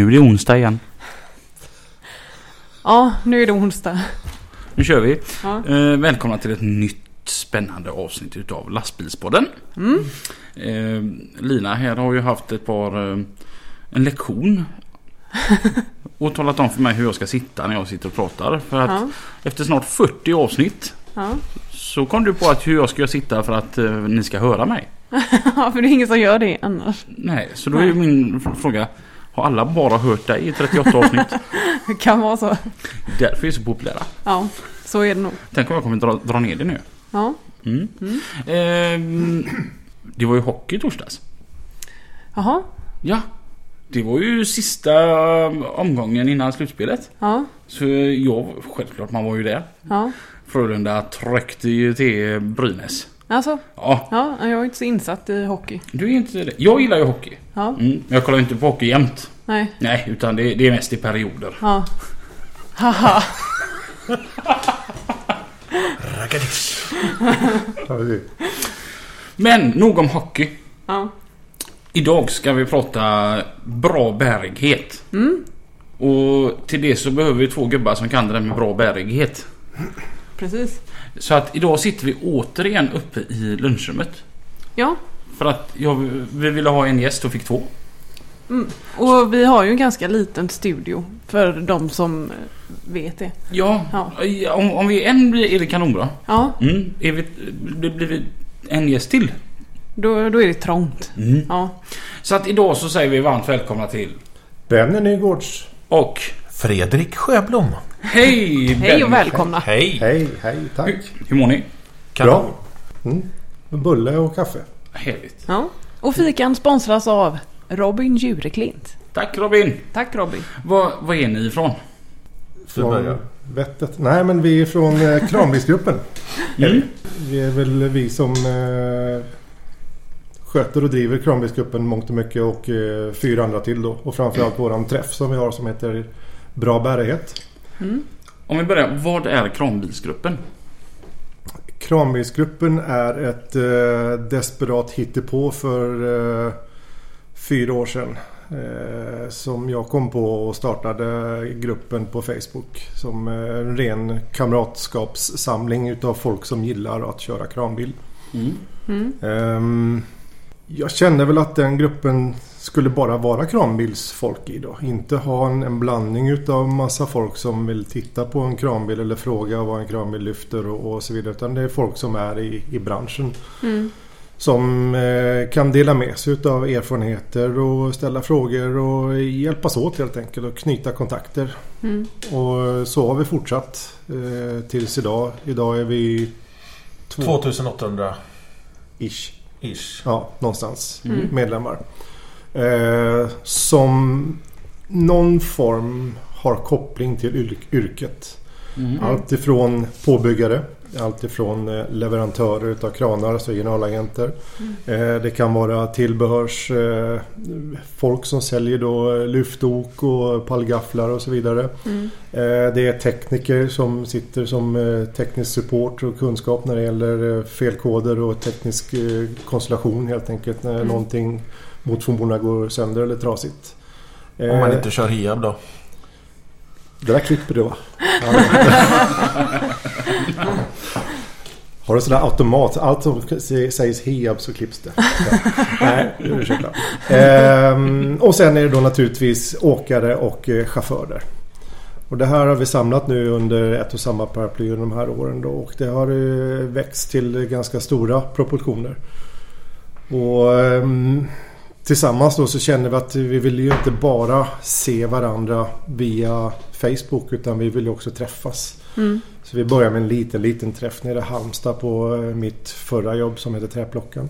Nu är det onsdag igen. Ja, nu är det onsdag. Nu kör vi. Ja. Eh, välkomna till ett nytt spännande avsnitt utav Lastbilspodden. Mm. Eh, Lina här har ju haft ett par... Eh, en lektion. och talat om för mig hur jag ska sitta när jag sitter och pratar. För att Ja. efter snart 40 avsnitt Ja. så kom du på att hur jag ska sitta för att eh, ni ska höra mig. ja, för det är ingen som gör det annars. Nej, så då är min fråga. Har alla bara hört dig i 38 avsnitt? Det kan vara så. Därför är vi så populära. Ja, så är det nog. Tänk om jag kommer dra, dra ner det nu. Ja. Mm. Ehm, det var ju hockey i torsdags. Jaha. Ja. Det var ju sista um, omgången innan slutspelet. Ja. Så jag, självklart man var ju där. Ja. Frölunda tryckte ju till Brynäs. Alltså. Ja, Ja, jag är inte så insatt i hockey. du är inte det. Jag gillar ju hockey. Ja. Mm. Jag kollar inte på hockey jämt. Nej. Nej, utan det, det är mest i perioder. Ja. Haha. Men nog om hockey. Ja. Idag ska vi prata bra bärighet. Mm. Och till det så behöver vi två gubbar som kan det där med bra bärighet. Precis. Så att idag sitter vi återigen uppe i lunchrummet. Ja. För att jag, vi ville ha en gäst och fick två. Mm. Och vi har ju en ganska liten studio för de som vet det. Ja, Ja. Om, om vi är en blir är det kanonbra. Ja, Mm. Är vi, blir, blir vi en gäst till? då, då är det trångt. Mm. Ja. Så att idag så säger vi varmt välkomna till Benny Nygårds. och Fredrik Sjöblom. hej Hej och välkomna. Hej. Hej, hej, tack. Hur, hur mår ni? Kanon. Mm. Bulle och kaffe. Härligt. Ja. Och fikan sponsras av Robin Jureklint. Tack Robin. Tack Robin. Var, var är ni ifrån? Börjar. Vettet. Nej, men vi är från eh, Krambilsgruppen. Mm. Vi är väl vi som eh, sköter och driver Krambilsgruppen mångt och mycket och eh, fyra andra till då. Och framförallt våran träff som vi har som heter Bra bärighet. Mm. Om vi börjar, vad är kranbilsgruppen? Krambilsgruppen är ett eh, desperat hittepå för eh, fyra år sedan. Eh, som jag kom på och startade gruppen på Facebook. Som eh, en ren kamratskapssamling utav folk som gillar att köra kranbil. Mm. Mm. Ehm, jag kände väl att den gruppen skulle bara vara kranbilsfolk i då. Inte ha en, en blandning utav massa folk som vill titta på en kranbil eller fråga vad en kranbil lyfter och, och så vidare. Utan det är folk som är i, i branschen. Mm. Som eh, kan dela med sig utav erfarenheter och ställa frågor och hjälpas åt helt enkelt och knyta kontakter. Mm. Och så har vi fortsatt eh, tills idag. Idag är vi två 2800 ish. ish. Ja, någonstans. Mm. Medlemmar. Eh, som någon form har koppling till yr- yrket. Mm. Allt ifrån påbyggare. Allt ifrån eh, leverantörer utav kranar, alltså generalagenter. Eh, det kan vara tillbehörs eh, folk som säljer då lyftok och pallgafflar och så vidare. Mm. Det är tekniker som sitter som teknisk support och kunskap när det gäller felkoder och teknisk konstellation helt enkelt. När Mm. någonting mot förmodan går sönder eller trasigt. Om man inte kör Hiab då. Det där klipper du va? Har du sådär automat? Allt som sägs Heab så klipps det. Ja. Nej, ursäkta. Ehm, och sen är det då naturligtvis åkare och eh, chaufförer. Och det här har vi samlat nu under ett och samma paraply under de här åren då. Och det har eh, växt till ganska stora proportioner. Och ehm, tillsammans då så känner vi att vi vill ju inte bara se varandra via Facebook utan vi vill ju också träffas. Mm. Så vi börjar med en liten, liten träff nere i Halmstad på eh, mitt förra jobb som heter Träplocken.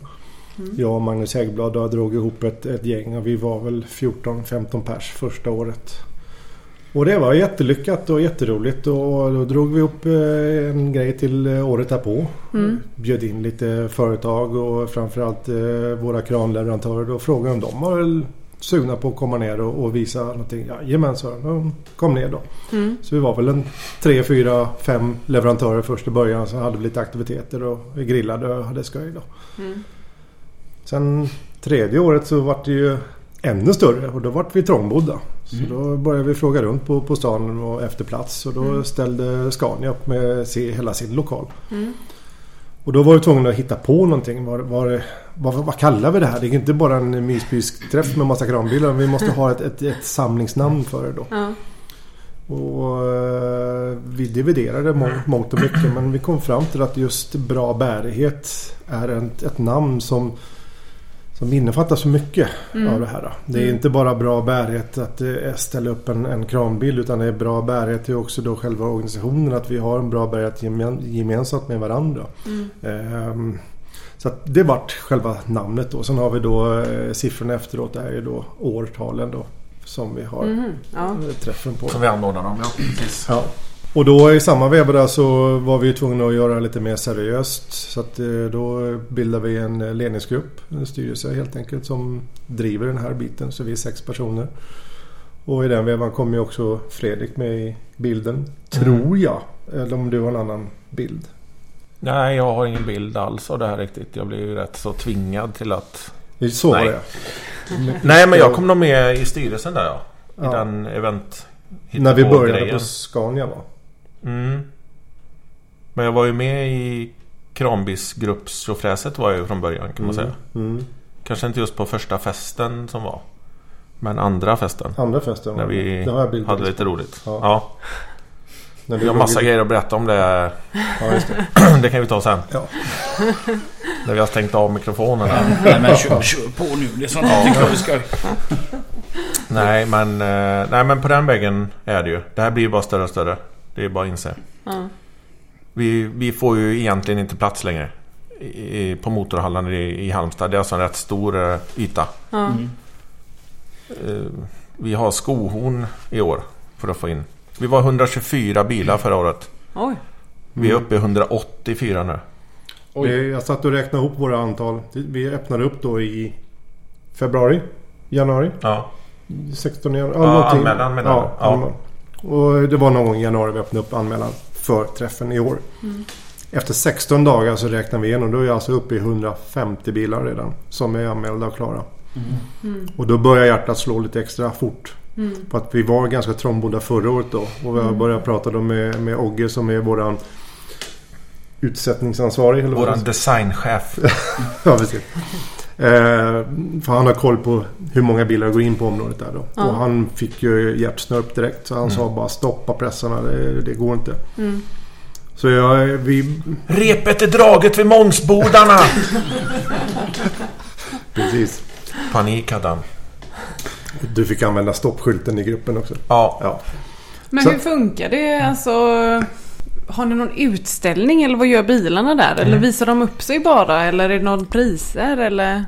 Jag och Magnus Häggblad drog ihop ett, ett gäng och vi var väl 14-15 pers första året. Och det var jättelyckat och jätteroligt och då drog vi upp eh, en grej till eh, året därpå. Mm. Bjöd in lite företag och framförallt eh, våra kranleverantörer och frågade om de var sugna på att komma ner och, visa någonting. Jajamän, sa de. Kom ner då. Mm. Så vi var väl en tre, fyra, fem leverantörer först i början. Så hade vi lite aktiviteter och vi grillade och hade skoj då. Mm. Sen tredje året så var det ju ännu större och då vart vi trångbodda. Så Mm. då började vi fråga runt på, på stan och efter plats och då Mm. ställde Scania upp med se, hela sin lokal. Mm. Och då var vi tvungna att hitta på någonting. Var, var, vad, vad kallar vi det här? Det är inte bara en myspysträff med massa kranbilar. Vi måste ha ett, ett, ett samlingsnamn för det då. Ja. Och eh, vi dividerade må- mångt och mycket men vi kom fram till att just bra bärighet är ett, ett namn som, som innefattar så mycket Mm. av det här. Det är Mm. inte bara bra bärighet att eh, ställa upp en, en kranbil utan det är bra bärighet är också då själva organisationen. Att vi har en bra bärighet gemen, gemensamt med varandra. Mm. Ehm, så att det vart själva namnet då. Sen har vi då eh, siffrorna efteråt. Det är ju då årtalen då. Som vi har Mhm. Ja. träffen på. Som vi anordnar dem, ja. Precis. Ja. Och då i samma veva där så var vi tvungna att göra lite mer seriöst. Så att eh, då bildade vi en eh, ledningsgrupp, en styrelse helt enkelt som driver den här biten. Så vi är sex personer. Och i den vevan kom ju också Fredrik med i bilden. Tror jag. Eller om du har en annan bild. Nej, jag har ingen bild alls av det här riktigt. Jag blev ju rätt så tvingad till att... Så var Nej. det. Nej, men jag kom nog med i styrelsen där ja. I Ja. den event... När vi började grejen. på Scania va? Mm. Men jag var ju med i Kranbisgruppstjofräset var jag ju från början kan man säga. Mm. Kanske inte just på första festen som var. Men andra festen. Andra festen När vi hade lite roligt. Ja. Ja. När Vi har massa grejer att berätta om det. Ja, just det. Det kan vi ta sen. Ja. När vi har stängt av mikrofonerna. Nej men kör, kör på nu. Det är sånt jag tycker vi ska... Nej men, eh, nej men på den vägen är det ju. Det här blir ju bara större och större. Det är bara att inse. Ja. Vi, vi får ju egentligen inte plats längre. I, på motorhallen i, i Halmstad. Det är alltså en rätt stor eh, yta. Ja. Mm. Eh, vi har skohorn i år för att få in. Vi var 124 bilar förra året. Oj. Vi är uppe i 184 nu. Oj. Jag satt och räknade ihop våra antal. Vi öppnade upp då i februari, januari, Ja. 16 januari. Ja, någonting. anmälan menar ja, du? Ja. anmälan. Och det var någon gång i januari vi öppnade upp anmälan för träffen i år. Mm. Efter 16 dagar så räknar vi igenom. Då är jag alltså uppe i 150 bilar redan. Som är anmälda och klara. Mm. Och då börjar hjärtat slå lite extra fort. Mm. För att vi var ganska trångbodda förra året då. Och vi har Mm. börjat prata då med, med Ogge som är våran utsättningsansvarig. Eller Våran designchef. Ja, precis. Eh, för han har koll på hur många bilar går in på området där då. Ja. Och han fick ju hjärtsnörp direkt. Så han Mm. sa bara stoppa pressarna. Det, det går inte. Mm. Så jag, vi... Repet är draget vid Mångsbodarna! Precis. Panik hade han. Du fick använda stoppskylten i gruppen också. Ja. Ja. Men Så- hur funkar det? Alltså, har ni någon utställning eller vad gör bilarna där? Eller Mm. visar de upp sig bara? Eller är det någon priser? Eller?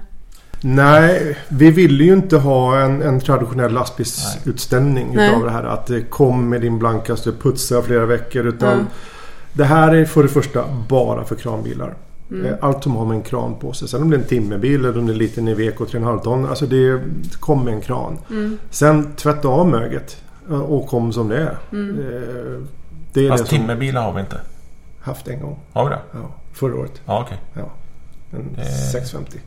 Nej, vi ville ju inte ha en, en traditionell lastbilsutställning Nej. utav det här. Att det kom med din blankaste putsa flera veckor. Utan Mm. det här är för det första bara för kranbilar. Mm. Eh, Allt som har med en kran på sig. Sen om det är en timmerbil eller om det är en liten Iveco 3,5 ton. Alltså det kom med en kran. Mm. Sen tvätta av möget eh, och kom som det är. Mm. Det är Fast det som timmerbilar har vi inte. haft en gång. Har vi det? Ja, förra året. Ja okej. En Eh. 650.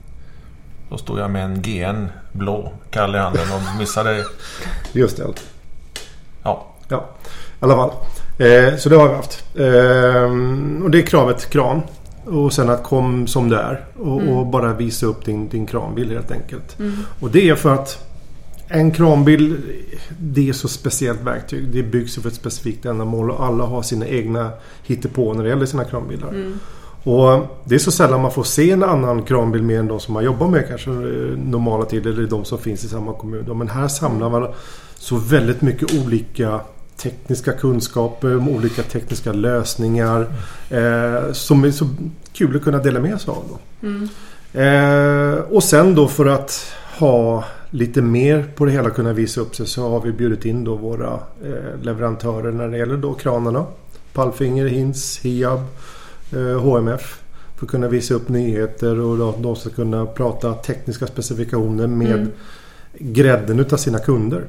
Då stod jag med en GN blå kall i handen och missade. Just det. Ja. Ja, i alla fall. Eh, så det har vi haft. Eh, och det är kravet kran. Och sen att kom som det är. Och, Mm. och bara visa upp din, din kranbil helt enkelt. Mm. Och det är för att en kranbil det är så speciellt verktyg. Det byggs för ett specifikt ändamål och alla har sina egna hittepå när det gäller sina kranbilar. Mm. Och det är så sällan man får se en annan kranbil mer än de som man jobbar med kanske eh, normala tider eller de som finns i samma kommun. Men här samlar man så väldigt mycket olika tekniska kunskaper, olika tekniska lösningar. Eh, som är så kul att kunna dela med sig av. Då. Eh, och sen då för att ha lite mer på det hela kunna visa upp sig så har vi bjudit in då våra eh, leverantörer när det gäller då kranarna. Pallfinger, Hins, Hiab, eh, HMF. För att kunna visa upp nyheter och då, de ska kunna prata tekniska specifikationer med Mm. grädden utav sina kunder.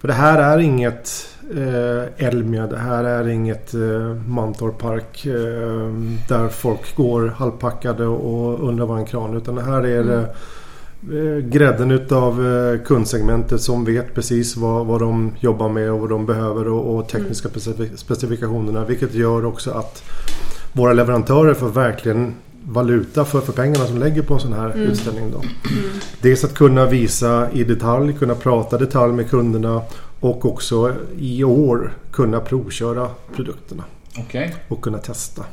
För det här är inget eh, Elmia, det här är inget eh, Mantorp Park eh, där folk går halvpackade och undrar vad en kran utan det här är eh, eh, grädden utav eh, kundsegmentet som vet precis vad, vad de jobbar med och vad de behöver och, och tekniska specifik- specifikationerna vilket gör också att våra leverantörer får verkligen valuta för, för pengarna som lägger på en sån här utställning. Då. Dels att kunna visa i detalj, kunna prata detalj med kunderna och också i år kunna provköra produkterna Okej. och kunna testa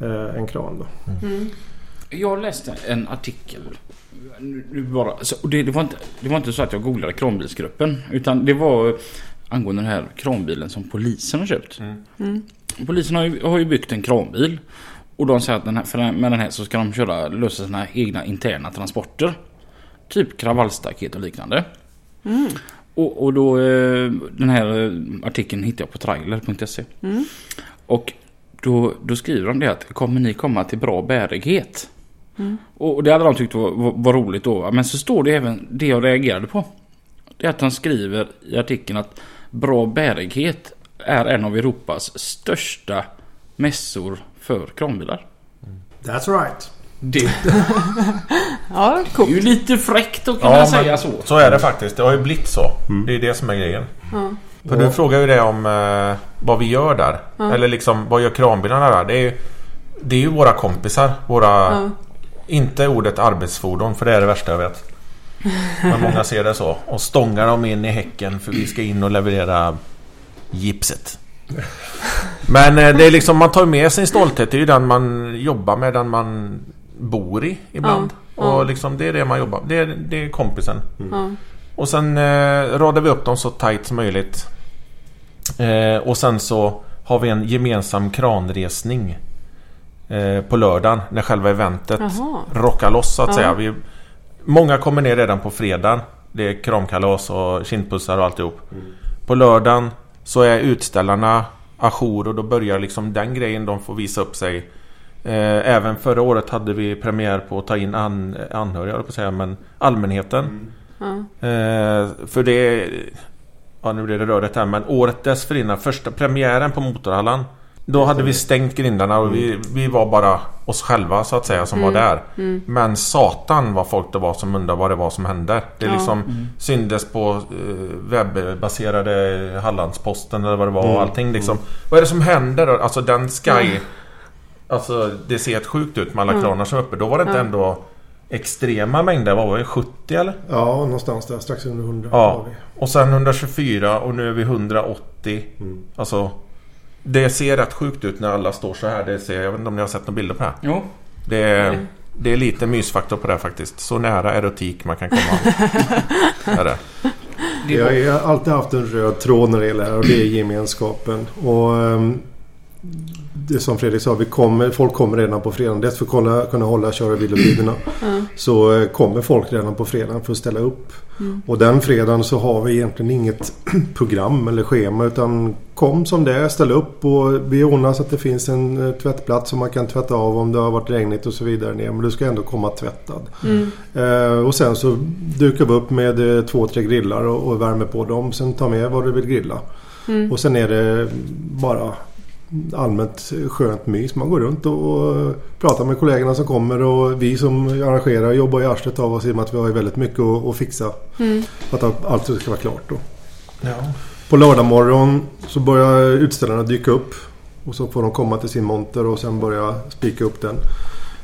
eh, en kran. Då. Jag läste en artikel. Nu bara, så, och det, det, var inte, det var inte så att jag googlade kranbilsgruppen. Utan det var angående den här kranbilen som polisen har köpt. Polisen har ju, har ju byggt en kranbil. Och de säger att den här, med den här så ska de köra, lösa sina egna interna transporter. Typ kravallstaket och liknande. Och, och då eh, den här eh, artikeln hittade jag på trailer.se. Och då, då skriver de det att kommer ni komma till bra bärighet? Och och det hade de tyckt var, var, var roligt då. Men så står det även det jag reagerade på. Det är att de skriver i artikeln att bra bärighet är en av Europas största mässor för kranbilar. That's right. Det Ja, är coolt. ju lite fräckt att kunna Ja, säga så. Så är det faktiskt. Det har ju blivit så. Det är det som är grejen. För du frågar ju det om eh, vad vi gör där. Eller liksom vad gör kranbilarna där? Det är ju, det är ju våra kompisar. Våra... Inte ordet arbetsfordon för det är det värsta jag vet. Men många ser det så. Och stångar dem in i häcken för vi ska in och leverera gipset. Men eh, det är liksom man tar med sin stolthet. Det är ju den man jobbar med. Den man bor i ibland. Ja, Och ja. liksom det är det man jobbar Det är, det är kompisen. Ja. Och sen eh, radar vi upp dem så tight som möjligt. Eh, och sen så har vi en gemensam kranresning. Eh, på lördagen när själva eventet Jaha. rockar loss så att Ja. säga. Vi, många kommer ner redan på fredagen. Det är kramkalas och kindpussar och alltihop. På lördagen så är utställarna ajour och då börjar liksom den grejen. De får visa upp sig. Eh, även förra året hade vi premiär på att ta in an, anhöriga, på att säga, men allmänheten. Ja. Eh, för det... Ja, nu blir det rörigt här men året dessförinnan, första premiären på Motorhallan. Då hade vi stängt grindarna och vi, vi var bara oss själva så att säga som var där. Men satan vad folk det var som undrade vad det var som hände. Det Ja. liksom syndes på eh, webbaserade Hallandsposten eller vad det var och allting liksom. Vad är det som händer? då? Alltså den Sky... Alltså det ser helt sjukt ut med alla kranar som är uppe. Då var det inte ändå extrema mängder. Vad var det? 70 eller? Ja, någonstans där. Strax under 100 Ja. Och sen 124 och nu är vi 180. Alltså Det ser rätt sjukt ut när alla står så här. Det ser, jag vet inte om ni har sett några bilder på det här. Jo. Det är, det är lite mysfaktor på det här faktiskt. Så nära erotik man kan komma. är det. Jag har alltid haft en röd tråd när det gäller det här och det är gemenskapen. Och ehm, det som Fredrik sa, vi kommer, folk kommer redan på fredagen. Dels för att kolla, kunna hålla kör och vilotiderna. Så eh, kommer folk redan på fredagen för att ställa upp. Och den fredagen så har vi egentligen inget program eller schema utan kom som det är, ställ upp och vi ordnar så att det finns en eh, tvättplats som man kan tvätta av om det har varit regnigt och så vidare ner. Men du ska ändå komma tvättad. Eh, och sen så dukar vi upp med eh, två, tre grillar och, och värmer på dem. Sen ta med vad du vill grilla. Och sen är det bara allmänt skönt mys. Man går runt och, pratar med kollegorna som kommer och vi som arrangerar jobbar i arslet av oss i och med att vi har väldigt mycket att, fixa. För att allt ska vara klart då. Ja. På lördag morgon så börjar utställarna dyka upp. Och så får de komma till sin monter och sen börja spika upp den.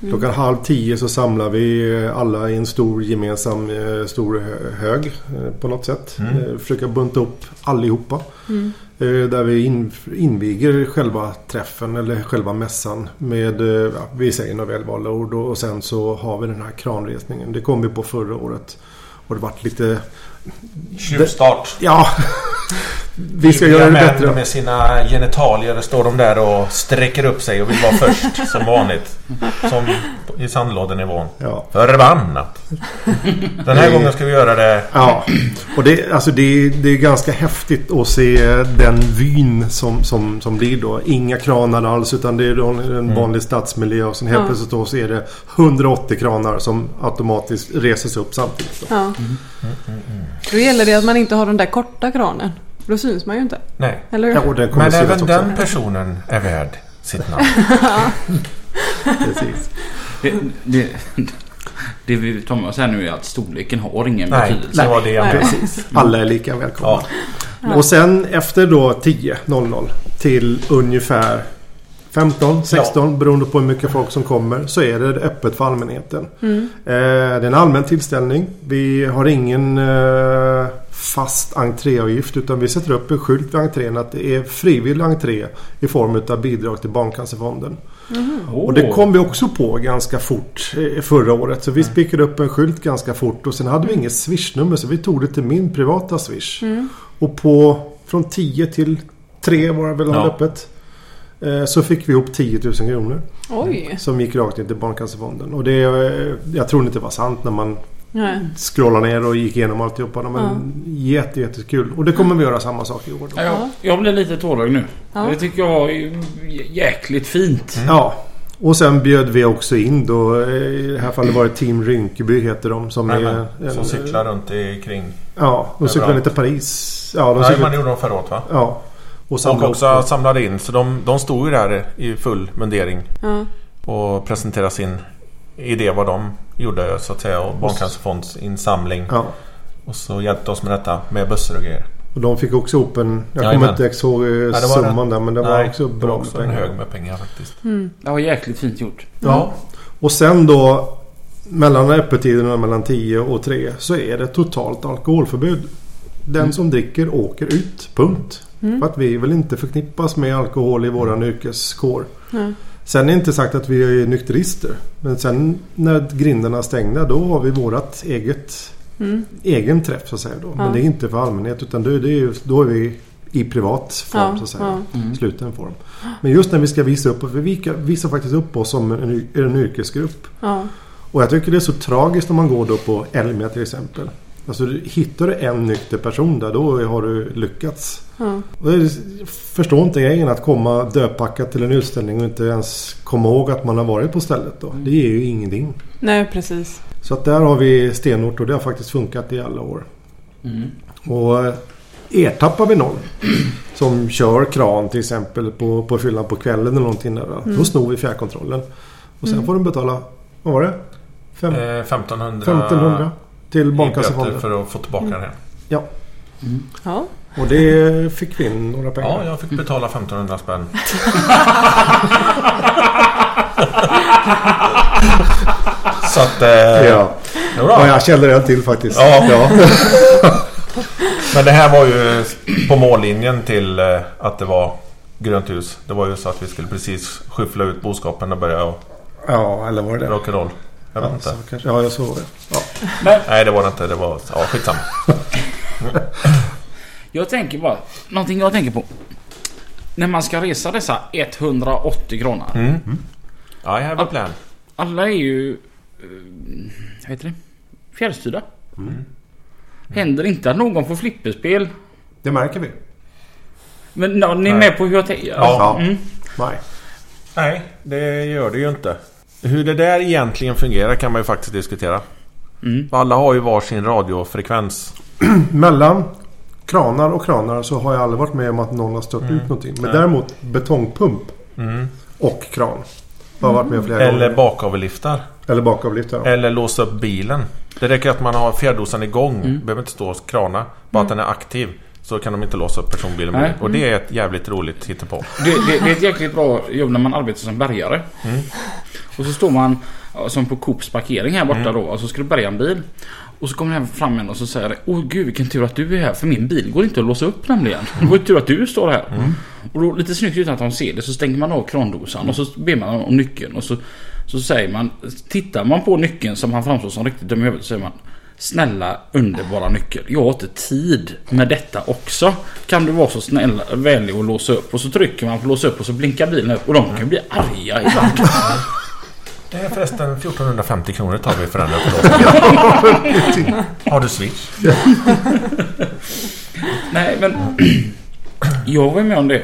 Klockan halv tio så samlar vi alla i en stor gemensam eh, stor hö- hög eh, på något sätt. Eh, Försöka bunta upp allihopa. Eh, Eh, där vi inviger själva träffen eller själva mässan med, eh, ja, vi säger några välvalda ord och, och sen så har vi den här kranresningen. Det kom vi på förra året. Och det vart lite Tjuvstart. Ja, Vi ska göra det bättre. med sina genitalier står de där och sträcker upp sig och vill vara först som vanligt. Som i sandlådenivån. Ja. Förbannat! Den här gången ska vi göra det... Ja, och det, alltså det, det är ganska häftigt att se den vyn som, som, som blir då. Inga kranar alls utan det är en vanlig stadsmiljö och sen helt Ja. plötsligt då så är det 180 kranar som automatiskt reses upp samtidigt. Då. Ja. Då gäller det att man inte har den där korta kranen. Då syns man ju inte. Nej. Eller hur? Ja, Men även också. den personen är värd sitt namn. Precis. Det, det, det vi tar med oss här nu är att storleken har ingen Nej, betydelse. det var det Nej. Precis. Alla är lika välkomna. Ja. Och sen efter då 10.00 till ungefär 15, 16 beroende på hur mycket folk som kommer så är det öppet för allmänheten. Mm. Eh, det är en allmän tillställning. Vi har ingen eh, fast entréavgift utan vi sätter upp en skylt vid entrén att det är frivillig entré i form av bidrag till Barncancerfonden. Och det kom vi också på ganska fort eh, förra året. Så vi spikade upp en skylt ganska fort och sen hade vi inget swishnummer så vi tog det till min privata swish. Och på från 10 till 3 var det väl Ja. öppet. Eh, Så fick vi ihop 10 000 kronor. Oj. Som gick rakt in till Barncancerfonden. Och det, eh, jag tror inte det var sant när man Nej. scrollade ner och gick igenom alltihopa. Men jätte, jättekul. Och det kommer vi göra samma sak i år. Då. Ja, jag, blir lite tårögd nu. Ja. Det tycker jag är jäkligt fint. Ja. Och sen bjöd vi också in då. eh, I det här fallet var det Team Rynkeby heter de. Som Jajamän, är Som cyklar runt i kring. Ja, de cyklar till Paris. Ja, de Nej, cyklar, man gjorde de förra året va? ja. Och Och också upp. samlade in. Så de, de stod ju där i full mundering. Ja. Och presenterade sin idé vad de gjorde så att säga. Och Barncancerfonds insamling. Ja. Och så hjälpte oss med detta med bussar och grejer. Och de fick också ihop en... Jag kommer inte ihåg eh, det var summan där men det var Nej, också det bra var med också en pengar. hög med pengar faktiskt. Det var jäkligt fint gjort. Ja. Och sen då mellan öppettiderna mellan 10 och 3 så är det totalt alkoholförbud. Den som dricker åker ut. Punkt. För att vi vill inte förknippas med alkohol i våran yrkeskår. Nej. Sen är det inte sagt att vi är nykterister. Men sen när grindarna stängda då har vi vårat eget Mm. egen träff så att säga. Då. Men Ja. det är inte för allmänhet utan då är, ju, då är vi i privat form Ja, så att säga. ja. Sluten form. Men just när vi ska visa upp för vi visar faktiskt upp oss som en, en yrkesgrupp. Ja. Och jag tycker det är så tragiskt om man går då på Elmia till exempel. Alltså du- hittar du en nykter person där då har du lyckats. Ja. Och det är- jag förstår inte grejen att komma dödpackad till en utställning och inte ens komma ihåg att man har varit på stället då. Det ger ju ingenting. Nej, precis. Så att där har vi stenort och det har faktiskt funkat i alla år. Mm. Och eh, ertappar vi någon som kör kran till exempel på, på fyllan på kvällen eller någonting där. Då snor vi fjärrkontrollen. Och sen får de betala, vad var det? Fem, Eh, 1500 1500 till Barncancerfonden. för att få tillbaka den. Ja, Ja. Och det fick vi in några pengar. Ja, jag fick betala 1500 spänn. Så att... Eh, Ja. ja, jag kände det till faktiskt. Ja. Men det här var ju på mållinjen till eh, att det var grönt hus. Det var ju så att vi skulle precis skyffla ut boskapen och börja och ja, eller var det det? rock'n'roll. Jag vet Ja, inte. så kanske, ja, jag såg det. Ja. Nej, det var det inte. Det var... Ja, skitsamma. Jag tänker bara, någonting jag tänker på. När man ska resa dessa 180 kronor. Mm. I have a plan. Alla är ju... eh, Vad heter det? Fjärrstyrda. Händer inte att någon får flipperspel? Det märker vi. Men ja, ni är Nej. med på hur jag tänker? Ja. Mm. Nej. Nej, det gör det ju inte. Hur det där egentligen fungerar kan man ju faktiskt diskutera. Mm. Alla har ju varsin radiofrekvens. Mellan kranar och kranar så har jag aldrig varit med om att någon har stört ut någonting. Men Nej. däremot betongpump Mm. och kran. Har jag varit med flera Eller gånger. bakavliftar. Eller bakavlyft. Ja. Eller låsa upp bilen. Det räcker att man har fjärrdosan igång. Behöver inte stå och krana. Bara att den är aktiv. Så kan de inte låsa upp personbilen. det. Och det är ett jävligt roligt hittepå. Det, det, det är ett jäkligt bra jobb när man arbetar som bärgare. Och så står man som på Coops parkering här borta då och så ska du bärga en bil. Och så kommer det fram en och så säger Åh gud vilken tur att du är här för min bil går inte att låsa upp nämligen. Det var ju tur att du står här. Och då lite snyggt utan att de ser det så stänger man av krandosan och så ber man om nyckeln och så, så säger man Tittar man på nyckeln som han framstår som riktigt dum i huvudet så säger man Snälla underbara nyckel. Jag har inte tid med detta också. Kan du vara så snäll vänlig och låsa upp? Och så trycker man på låsa upp och så blinkar bilen upp. Och de kan ju bli arga ibland. Det är förresten 1450 kronor tar vi för den. Har du switch? Nej men. Jag var med om det.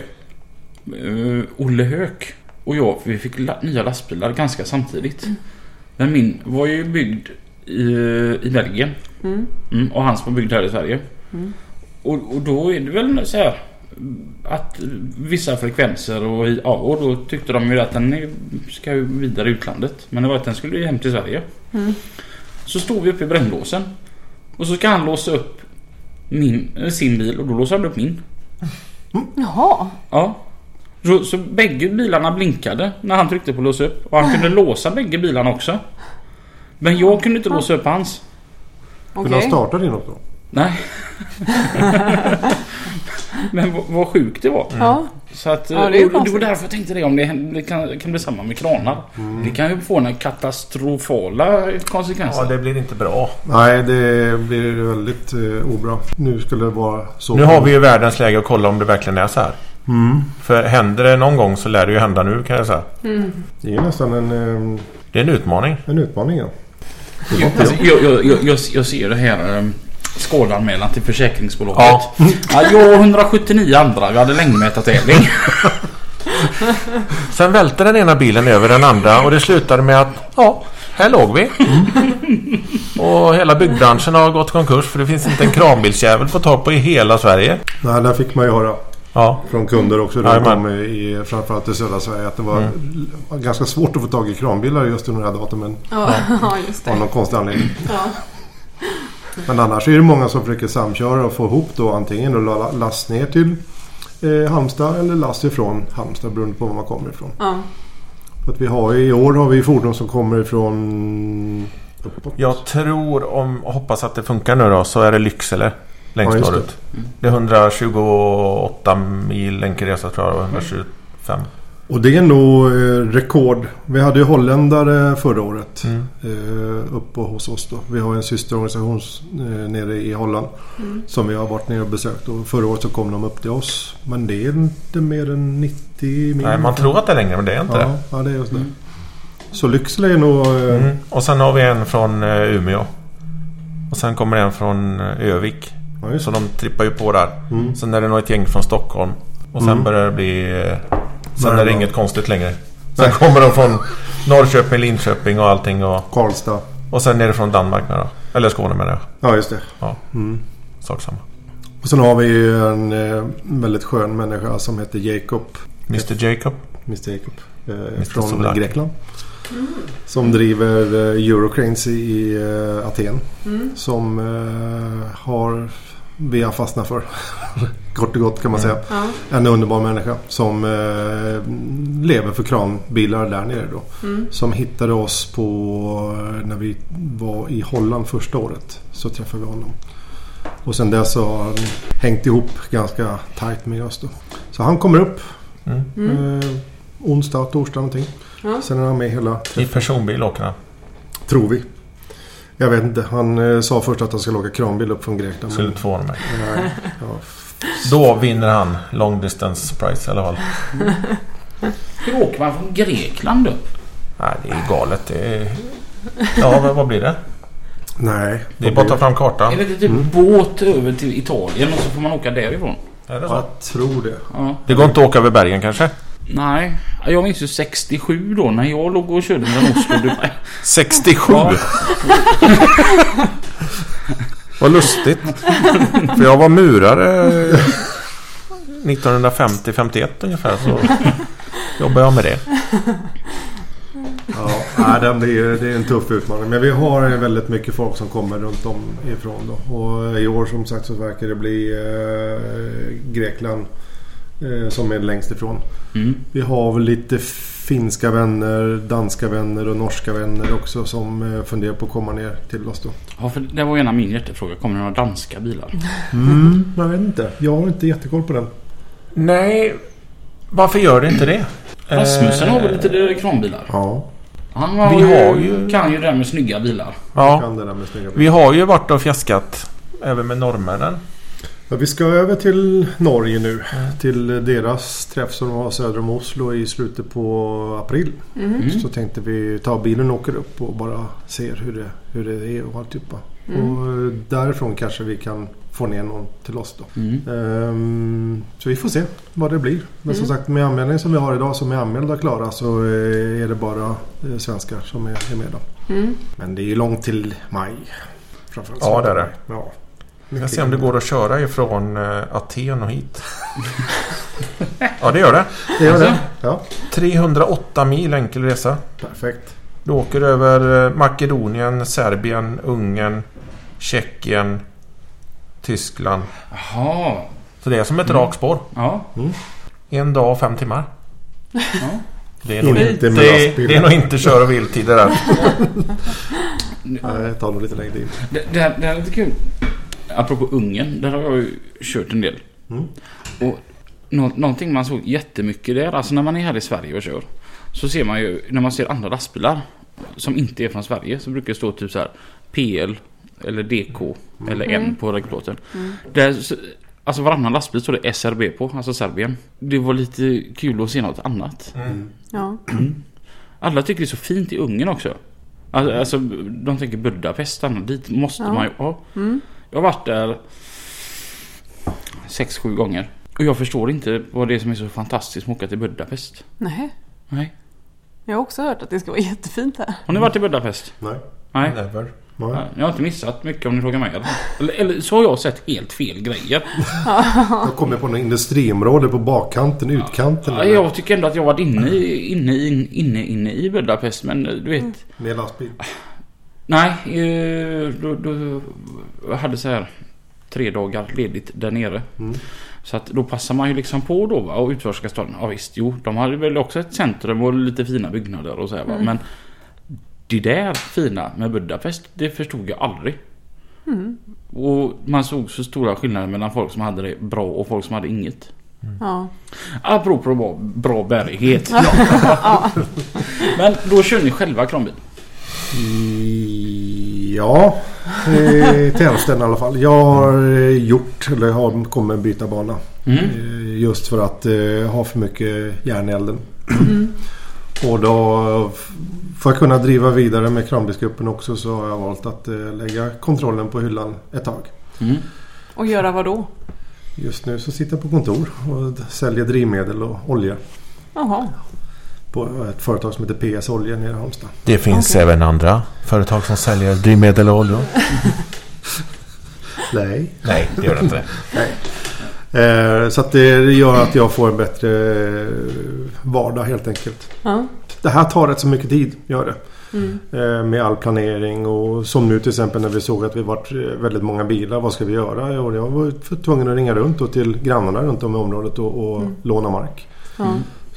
Uh, Olle Höök och jag vi fick la nya lastbilar ganska samtidigt. Men min var ju byggd i, i Belgien. Mm. Mm, och hans var byggd här i Sverige. Mm. Och, och då är det väl så här att vissa frekvenser och, i- ja, och då tyckte de ju att den ska ju vidare i utlandet. Men det var att den skulle hem till Sverige. Mm. Så stod vi uppe i brännlåsen. Och så ska han låsa upp min, sin bil och då låser han upp min. Jaha. Ja. Så, så bägge bilarna blinkade när han tryckte på låsa upp. Och han kunde låsa bägge bilarna också. Men jag kunde inte låsa upp hans. Kunde Okej. han starta din också? Nej. Men vad, sjukt det var. Ja. Så att, Ja, det är och det var därför jag tänkte det om det, det kan, kan bli samma med kranar. Det kan ju få några katastrofala konsekvenser. Ja, det blir inte bra. Nej, det blir väldigt eh, obra. Nu skulle det vara så. Nu har vi ju världens läge att kolla om det verkligen är så här. Mm. För händer det någon gång så lär det ju hända nu kan jag säga. Det är nästan en, eh, Det är en utmaning. en utmaning. Ja. Alltså, jag, jag, jag, jag, jag ser det här skadanmälan till försäkringsbolaget. Ja. Ja, jag och 179 andra, vi hade längdmätartävling. Sen välte den ena bilen över den andra och det slutade med att ja, här låg vi. Och hela byggbranschen har gått konkurs för det finns inte en kranbilsjävel på i hela Sverige. Nej, där fick man ju höra Ja, från kunder också runt om i, framförallt i södra Sverige att det var l- ganska svårt att få tag i kranbilar just under det här datumen. Ja, ja just Av det. någon konstig anledning. Ja. Men annars är det många som försöker samköra och få ihop då antingen då la- last ner till eh, Halmstad eller last ifrån Halmstad beroende på var man kommer ifrån. Ja. För att vi har, I år har vi fordon som kommer ifrån uppåt. jag tror om hoppas att det funkar nu då så är det Lycksele längst Ja, just det. norrut. Det är 128 mil enkel resa tror jag och 125. Och det är nog eh, rekord. Vi hade ju holländare förra året. Mm. Eh, uppe hos oss då. Vi har en systerorganisation eh, nere i Holland. Som vi har varit nere och besökt. Och förra året så kom de upp till oss. Men det är inte mer än 90 mil. Nej, man tror att det är längre men det är inte ja, det. ja, det är just det. Så Lycksele är nog... Mm. Och sen har vi en från Umeå. Och sen kommer en från Övik. ja, Så det. de trippar ju på där. Mm. Sen är det nog ett gäng från Stockholm. Och sen Mm. börjar det bli... Sen Börjar är det inget konstigt längre. Sen Nej. kommer de från Norrköping, Linköping och allting. Och, Karlstad. och sen är det från Danmark med då. Eller Skåne med det. Ja, just det. Ja, Mm. sak samma. Och sen har vi ju en eh, väldigt skön människa som heter Jacob. Mr Jacob. Mr Jacob. Eh, Mr. från Souvlaki. Grekland. Som driver eh, Eurocranes i, eh, Aten. Som eh, har vi har fastnat för. Kort och gott kan man Mm. säga. Ja. En underbar människa som eh, lever för kranbilar där nere då. Mm. Som hittade oss på eh, när vi var i Holland första året. Så träffade vi honom. Och sen dess så har han hängt ihop ganska tajt med oss då. Så han kommer upp Mm. Mm. eh, onsdag, torsdag någonting. Ja. Sen är han med hela I personbil åker han. Tror vi. Jag vet inte. Han eh, sa först att han skulle åka kranbil upp från Grekland. Skulle inte förvåna mig. Nej, ja. Då vinner han long distance price i alla fall. Hur åker man från Grekland då? Nej, det är galet. Det är... Ja, vad- vad blir det? Nej. Det är bara att ta fram kartan. Är det typ båt över till Italien och så får man åka därifrån? Är det så? Jag tror det. Ja. Det går inte att åka över bergen kanske? Nej, jag minns ju 67 då när jag låg och körde mellan Oslo och Dubai. 67? Ja. Vad lustigt. För jag var murare 1950-51 ungefär så jobbade jag med det. Ja, det, är en tuff utmaning. Men vi har väldigt mycket folk som kommer runt om ifrån då. Och i år som sagt så verkar det bli eh, Grekland som är längst ifrån. Mm. Vi har väl lite finska vänner, danska vänner och norska vänner också som eh, funderar på att komma ner till oss då. Ja, för det var ju en av min hjärtefråga. Kommer det några danska bilar? Mm, jag vet inte. Jag har inte jättekoll på den. Nej, varför gör det inte det? Rasmussen har väl Eh, lite kranbilar? Ja. Han har Vi ju, har ju- kan ju det där med snygga bilar. Ja. Kan det där med snygga Vi har ju varit och fjäskat även med norrmännen. Ja, vi ska över till Norge nu. Till deras träff som var söder om Oslo i slutet på april. Mm. Så tänkte vi ta bilen och åker upp och bara ser hur det, hur det är och alltihopa. Mm. Och därifrån kanske vi kan få ner någon till oss då. Mm. Ehm, så vi får se vad det blir. Men som Mm. sagt med anmälningen som vi har idag som är anmälda och klara så eh, är det bara eh, svenskar som är, är med då. Mm. Men det är ju långt till maj. Framförallt Ja, det är det. Ja. Vi ska se om det går att köra ifrån eh, Aten och hit. ja, det gör det. Det gör det. Alltså? Ja, 308 mil enkel resa. perfekt. Du åker över eh, Makedonien, Serbien, Ungern, Tjeckien, Tyskland. Jaha. Så det är som ett Mm. rakt spår. Ja. En dag och fem timmar. ja. Det är nog Inte det, det är nog inte kör och viltider där. Nej, det tar nog lite längre tid. Det, det, här, det här är lite kul. Apropå Ungern. Där har jag ju kört en del. Mm. Och nå, någonting man såg jättemycket där. Alltså när man är här i Sverige och kör. Så ser man ju när man ser andra lastbilar. Som inte är från Sverige. Så brukar det stå typ så här PL. Eller DK. Eller N Mm. på reggplåten. Där, så- alltså varannan lastbil står det SRB på. Alltså Serbien. Det var lite kul att se något annat. Ja. Alla tycker det är så fint i Ungern också. Alltså, alltså de tänker Budapest, dit måste Ja. man ju ha. Jag har varit där sex, sju gånger. Och jag förstår inte vad det är som är så fantastiskt med att åka till Budapest. Nej. Nej. Jag har också hört att det ska vara jättefint här. Har ni varit i Budapest? Nej. Nej. Never. Nej. Jag har inte missat mycket om ni frågar mig. Eller, eller så har jag sett helt fel grejer. Jag kommer på något industriområde på bakkanten, utkanten. Ja, jag tycker ändå att jag har varit inne, i- inne, i- inne, inne i Budapest. Men du vet. Med lastbil. Nej, eh, då, då jag hade så här tre dagar ledigt där nere. Mm. Så att då passar man ju liksom på då va, och utforska staden. Ja visst, jo, de hade väl också ett centrum och lite fina byggnader och så här va. Men det där fina med Budapest, det förstod jag aldrig. Och man såg så stora skillnader mellan folk som hade det bra och folk som hade inget. Ja. Apropå bra, bra bärighet. Men då kör ni själva kranbil? Ja, eh, till hälften i alla fall. Jag har eh, gjort, eller har, kommer byta bana. Mm. Eh, Just för att ha för mycket järn i elden. Och då för att kunna driva vidare med kranbilsgruppen också så har jag valt att lägga kontrollen på hyllan ett tag. Mm. Och göra vad då? Just nu så sitter jag på kontor och säljer drivmedel och olja. Jaha. På ett företag som heter PS Olja nere i Halmstad. Det finns Okej. även andra företag som säljer drivmedel och oljor. Nej. Nej, det gör det inte. Eh, så att det gör att jag får en bättre eh, vardag helt enkelt. Ja. Det här tar rätt så mycket tid, gör det. Mm. Eh, med all planering och som nu till exempel när vi såg att vi varit eh, väldigt många bilar. Vad ska vi göra? Och jag var för- tvungen att ringa runt då till grannarna runt om i området och, och låna mark. Ja.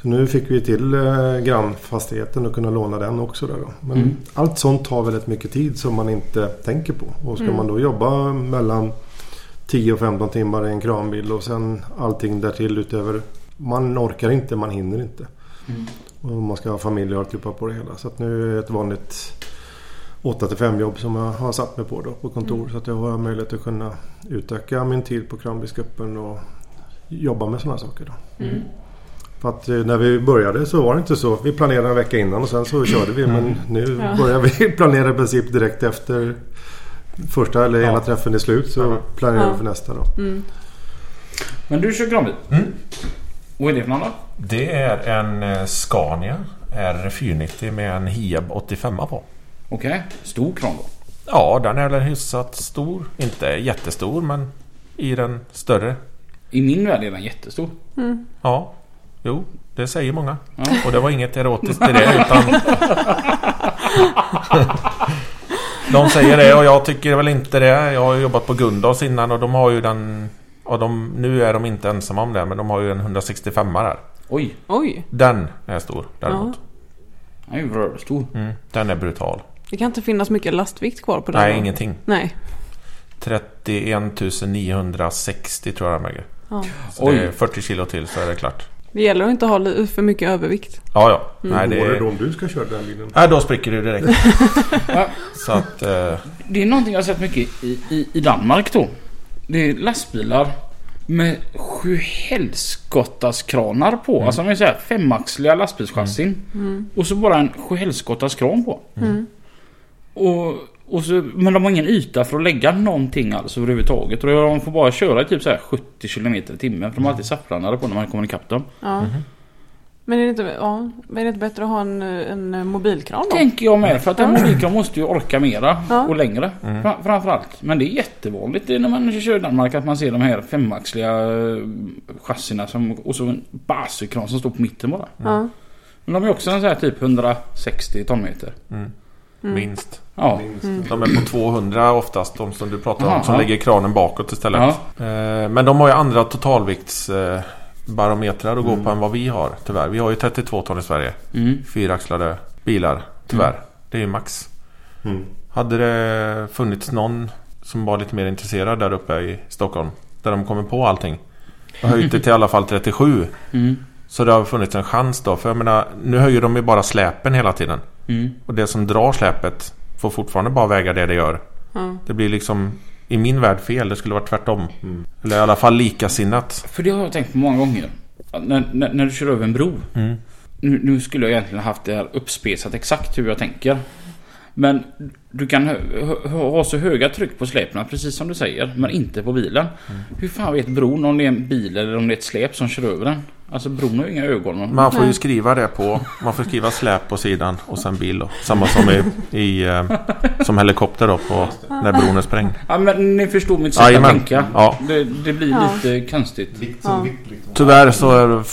Så nu fick vi till eh, grannfastigheten och kunna låna den också. Där då. Men Mm. allt sånt tar väldigt mycket tid som man inte tänker på. Och ska Mm. man då jobba mellan 10 och 15 timmar i en kranbil och sen allting därtill utöver. Man orkar inte, man hinner inte. Mm. Och man ska ha familj och alltihopa på det hela. Så att nu är ett vanligt 8 till 5 jobb som jag har satt mig på då på kontor. Mm. Så att jag har möjlighet att kunna utöka min tid på kranbilsgruppen och jobba med sådana saker. Då. Mm. För att eh, när vi började så var det inte så. Vi planerade en vecka innan och sen så körde vi. Men nu Ja. börjar vi planera i princip direkt efter första eller ena Ja. träffen är slut. Så Ja. planerar vi Ja. för nästa då. Mm. Men du kör kranbil? Mm. Vad är det för någon då? Det är en eh, Scania R490 med en Hiab 85 på. Okej, stor kran då? Ja, den är väl hyfsat stor. Inte jättestor men i den större. I min värld är den jättestor. Mm. Ja, jo, det säger många. Ja. Och det var inget erotiskt i det utan... de säger det och jag tycker väl inte det. Jag har jobbat på Gundahls innan och de har ju den... Och de, nu är de inte ensamma om det men de har ju en 165 där. Oj, Oj, Den är stor däremot. den är rörstor. Mm, den är brutal. det kan inte finnas mycket lastvikt kvar på den. Nej, då. ingenting. Nej. 31 960 tror jag den väger. Ja. Så det är Oj. 40 kilo till så är det klart. Det gäller att inte ha för mycket övervikt. Ja, ja. Nej, Hur går det det... då om du ska köra den bilen? Nej, då spricker det direkt. Så att... Eh, Det är någonting jag har sett mycket i, i, i Danmark då. Det är lastbilar med sju helskottas kranar på. Alltså man säger femaxliga lastbilschassin. Och så bara en sju helskottas kran på. Och, och så, men de har ingen yta för att lägga någonting alls överhuvudtaget. Och de får bara köra i typ så här 70 km i timmen. För de har alltid saffranare på när man kommer ikapp dem. Ja. Men är det, inte, ja, men är det inte bättre att ha en, en mobilkran då? Tänker jag med. För att en mobilkran måste ju orka mera Ja. och längre. Fra- Framförallt. Men det är jättevanligt när man kör i Danmark att man ser de här femaxliga eh, chassina som, och så en basekran som står på mitten bara. Ja. Men de är också en sån här typ 160 tonmeter. Minst. Ja. De är på 200 oftast, de som du pratar om. Aha, Som lägger kranen bakåt istället. Ja. Eh, Men de har ju andra totalviktsbarometrar barometrar att gå på än vad vi har tyvärr. Vi har ju 32 ton i Sverige. Mm. Fyraxlade bilar tyvärr. Det är ju max. Mm. Hade det funnits någon som var lite mer intresserad där uppe i Stockholm. Där de kommer på allting. Och höjt det till i alla fall 37. Mm. Så det har funnits en chans då. För jag menar, nu höjer de ju bara släpen hela tiden. Mm. Och det som drar släpet får fortfarande bara väga det det gör. Ja. Det blir liksom i min värld fel. Det skulle vara tvärtom. Eller i alla fall likasinnat. För det har jag tänkt på många gånger. När, när, när du kör över en bro. Mm. Nu, nu skulle jag egentligen haft det här uppspesat exakt hur jag tänker. Men du kan ha så höga tryck på släpen precis som du säger. Men inte på bilen. Hur fan vet bron om det är en bil eller om det är ett släp som kör över den? Alltså bron har ju inga ögon. Man får ju skriva det på. Man får skriva släp på sidan och sen bil då. Samma som i, i eh, som helikopter då på när bron är sprängd. Ja men ni förstår mitt sätt Jajamän. att tänka. Ja. Det, det blir Ja. lite konstigt. Ja. liksom. Tyvärr så är det,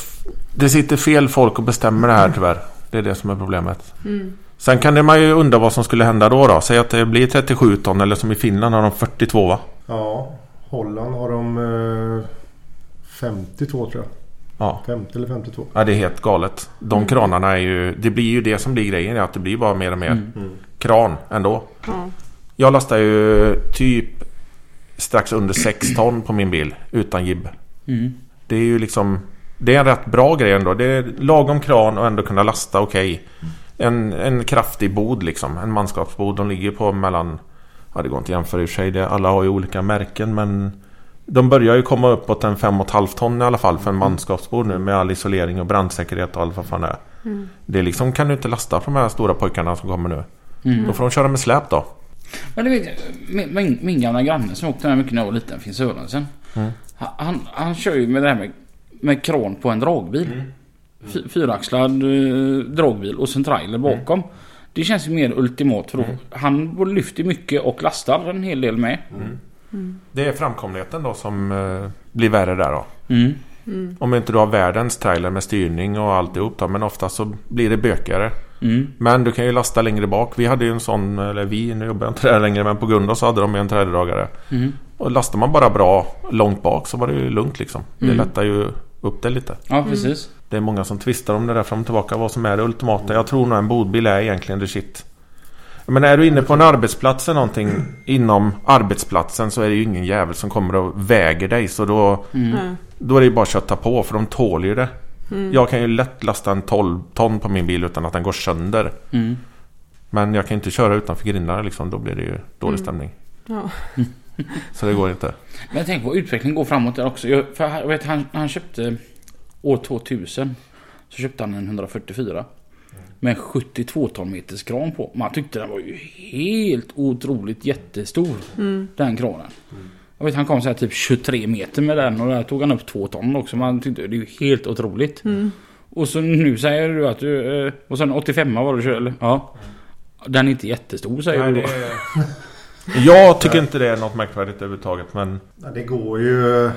det sitter fel folk och bestämmer det här tyvärr. Det är det som är problemet. Mm. Sen kan det man ju undra vad som skulle hända då då. Säg att det blir 37 ton eller som i Finland har de 42 va? Ja, Holland har de eh, 52 tror jag. Ja. 50 eller 52. Ja det är helt galet. De kranarna är ju... Det blir ju det som blir grejen. Att det blir bara mer och mer Mm. kran ändå. Ja. Jag lastar ju typ strax under 6 ton på min bil utan gibb. Mm. Det är ju liksom... Det är en rätt bra grej ändå. Det är lagom kran och ändå kunna lasta okej. En, en kraftig bod liksom. En manskapsbod. De ligger på mellan... Ja det går inte att jämföra i och för sig. Det, alla har ju olika märken men... De börjar ju komma uppåt en 5,5 ton i alla fall för en manskapsbod nu med all isolering och brandsäkerhet och allt vad fan det är. Det är liksom kan du inte lasta på de här stora pojkarna som kommer nu. Mm. Då får de köra med släp då. Men du vet, min, min, min gamla granne som åkte med mycket när jag var liten, finns Sörensen. Mm. Han, han, han kör ju med det här med, med kran på en dragbil. Fy- Fyraxlad eh, dragbil och sen trailer bakom. Det känns ju mer ultimat för då, han både lyfter mycket och lastar en hel del med. Det är framkomligheten då som eh, blir värre där då. Mm. Om inte du har världens trailer med styrning och alltihop då. Men ofta så blir det bökigare. Mm. Men du kan ju lasta längre bak. Vi hade ju en sån, eller vi, nu jobbar jag inte där längre. Men på Gunda så hade de ju en trailerdragare. Mm. Och lastar man bara bra långt bak så var det ju lugnt liksom. Det Mm. lättar ju upp det lite. Ja, precis. Det är många som tvistar om det där fram och tillbaka. Vad som är det ultimata. Jag tror nog en bodbil är egentligen the shit. Men är du inne på en arbetsplats eller någonting inom arbetsplatsen så är det ju ingen jävel som kommer och väger dig. Så då, Mm. Nej. då är det ju bara att kötta på för de tål ju det. Jag kan ju lätt lasta en 12 ton på min bil utan att den går sönder. Mm. Men jag kan inte köra utanför grindarna liksom. Då blir det ju dålig stämning. Ja. Så det går inte. Men jag tänker på utvecklingen går framåt där också. Jag, för jag vet, han, han köpte år 2000 så köpte han en 144 med en 72 ton meters kran på. Man tyckte den var ju helt otroligt jättestor. Den kranen. Jag vet han kom så här typ 23 meter med den och där tog han upp 2 ton också. Man tyckte det är ju helt otroligt. Och så nu säger du att du... eh, Och sen 85 var det du eller? Ja. Den är inte jättestor säger du då. Jag tycker inte det är något märkvärdigt överhuvudtaget. Men det går ju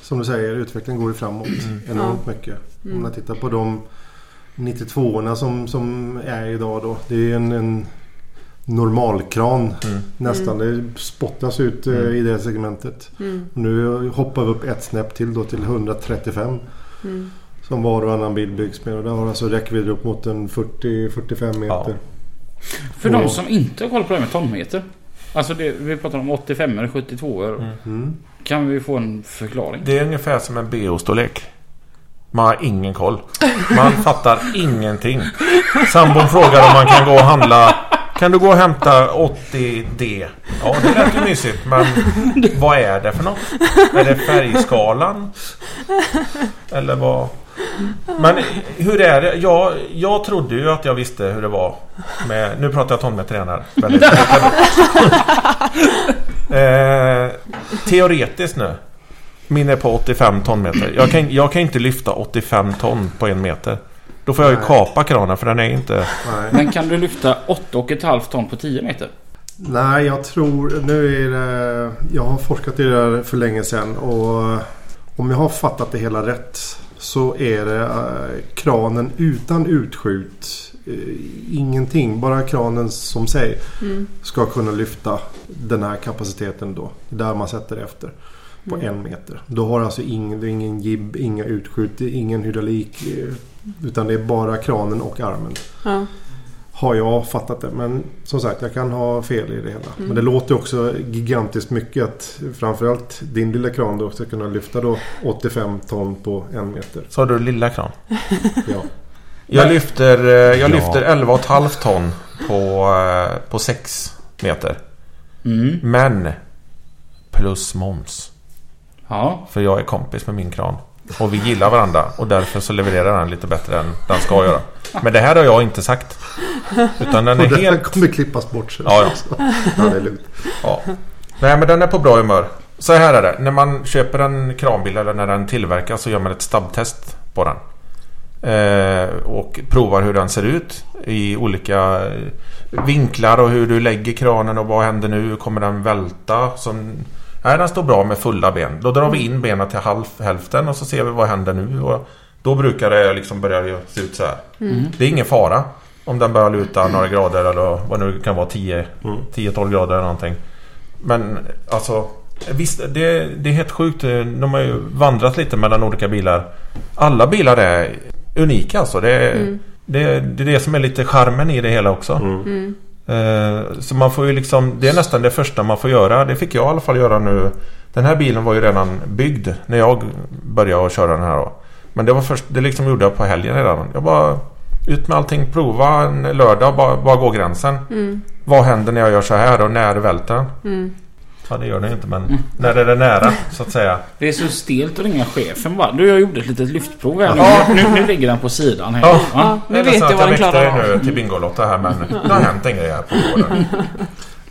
som du säger, utvecklingen går ju framåt enormt mycket. Om man tittar på de 92orna som, som är idag då. Det är en, en normalkran nästan. Det spottas ut eh, i det segmentet. Mm. Nu hoppar vi upp ett snäpp till då till 135. Mm. Som var och annan bil byggs med. Och där har alltså räckvidd upp mot en 40-45 meter. För Ja. de som inte har koll på det här med tonmeter. Alltså det, vi pratar om 85 eller 72 Mm. Kan vi få en förklaring? det är ungefär som en BO-storlek. Man har ingen koll. Man fattar ingenting. Sambon frågar om man kan gå och handla. Kan du gå och hämta 80D? Ja, det lät ju mysigt. Men vad är det för något? Är det färgskalan? Eller vad? Men hur är det? Jag, jag trodde ju att jag visste hur det var. Med, nu pratar jag tonmeter här. Väldigt- eh, teoretiskt nu. Min är på 85 tonmeter. Jag kan, jag kan inte lyfta 85 ton på en meter. Då får jag ju Nej. kapa kranen för den är inte... Nej. Men kan du lyfta 8,5 ton på 10 meter? Nej, jag tror... Nu är det... Jag har forskat i det där för länge sedan och om jag har fattat det hela rätt så är det eh, kranen utan utskjut. eh, ingenting, bara kranen som sig ska kunna lyfta den här kapaciteten då. Där man sätter efter. På en meter. Då har alltså ingen, ingen gibb, inga utskjut, ingen hydraulik. eh, Utan det är bara kranen och armen. Ja. Har jag fattat det. Men som sagt, jag kan ha fel i det hela. Men det låter också gigantiskt mycket att framförallt din lilla kran då ska kunna lyfta då 85 ton på en meter. Sa du lilla kran? Ja. Jag lyfter, eh, jag Ja. lyfter 11,5 ton på, eh, på 6 meter. Mm. Men plus moms. Ja. För jag är kompis med min kran. Och vi gillar varandra och därför så levererar den lite bättre än den ska göra. Men det här har jag inte sagt. Utan den Och är det här helt... kommer klippas bort sen. Ja, ja. ja, det är lugnt. Ja. Nej men den är på bra humör. Så här är det. När man köper en kranbil eller när den tillverkas så gör man ett stabbtest på den. Eh, och provar hur den ser ut i olika eh, vinklar och hur du lägger kranen och vad händer nu? Kommer den välta? Som, nej, den står bra med fulla ben. Då drar vi in benen till halv, hälften och så ser vi vad händer nu. Och då brukar det liksom börja se ut så här. Det är ingen fara om den börjar luta några grader eller vad nu kan vara 10 10-12 grader eller någonting. Men alltså Visst, det, det är helt sjukt. De har ju vandrat lite mellan olika bilar. Alla bilar är unika alltså. Det är, det, det är det som är lite charmen i det hela också. Eh, Så man får ju liksom Det är nästan det första man får göra. Det fick jag i alla fall göra nu. Den här bilen var ju redan byggd när jag började att köra den här då. Men det var först Det liksom gjorde jag på helgen redan. Jag bara Ut med allting, prova en lördag, bara, bara gå gränsen. Vad händer när jag gör så här och när välter den? Ja det gör den ju inte men när är det nära så att säga. Det är så stelt att ringa chefen bara. Du, jag gjorde ett litet lyftprov här Ja. nu. nu. Ligger den på sidan här. Ja. Ja. nu är vet jag vad den klarar av. nu till Bingolotta här men det har hänt en grej här på gården.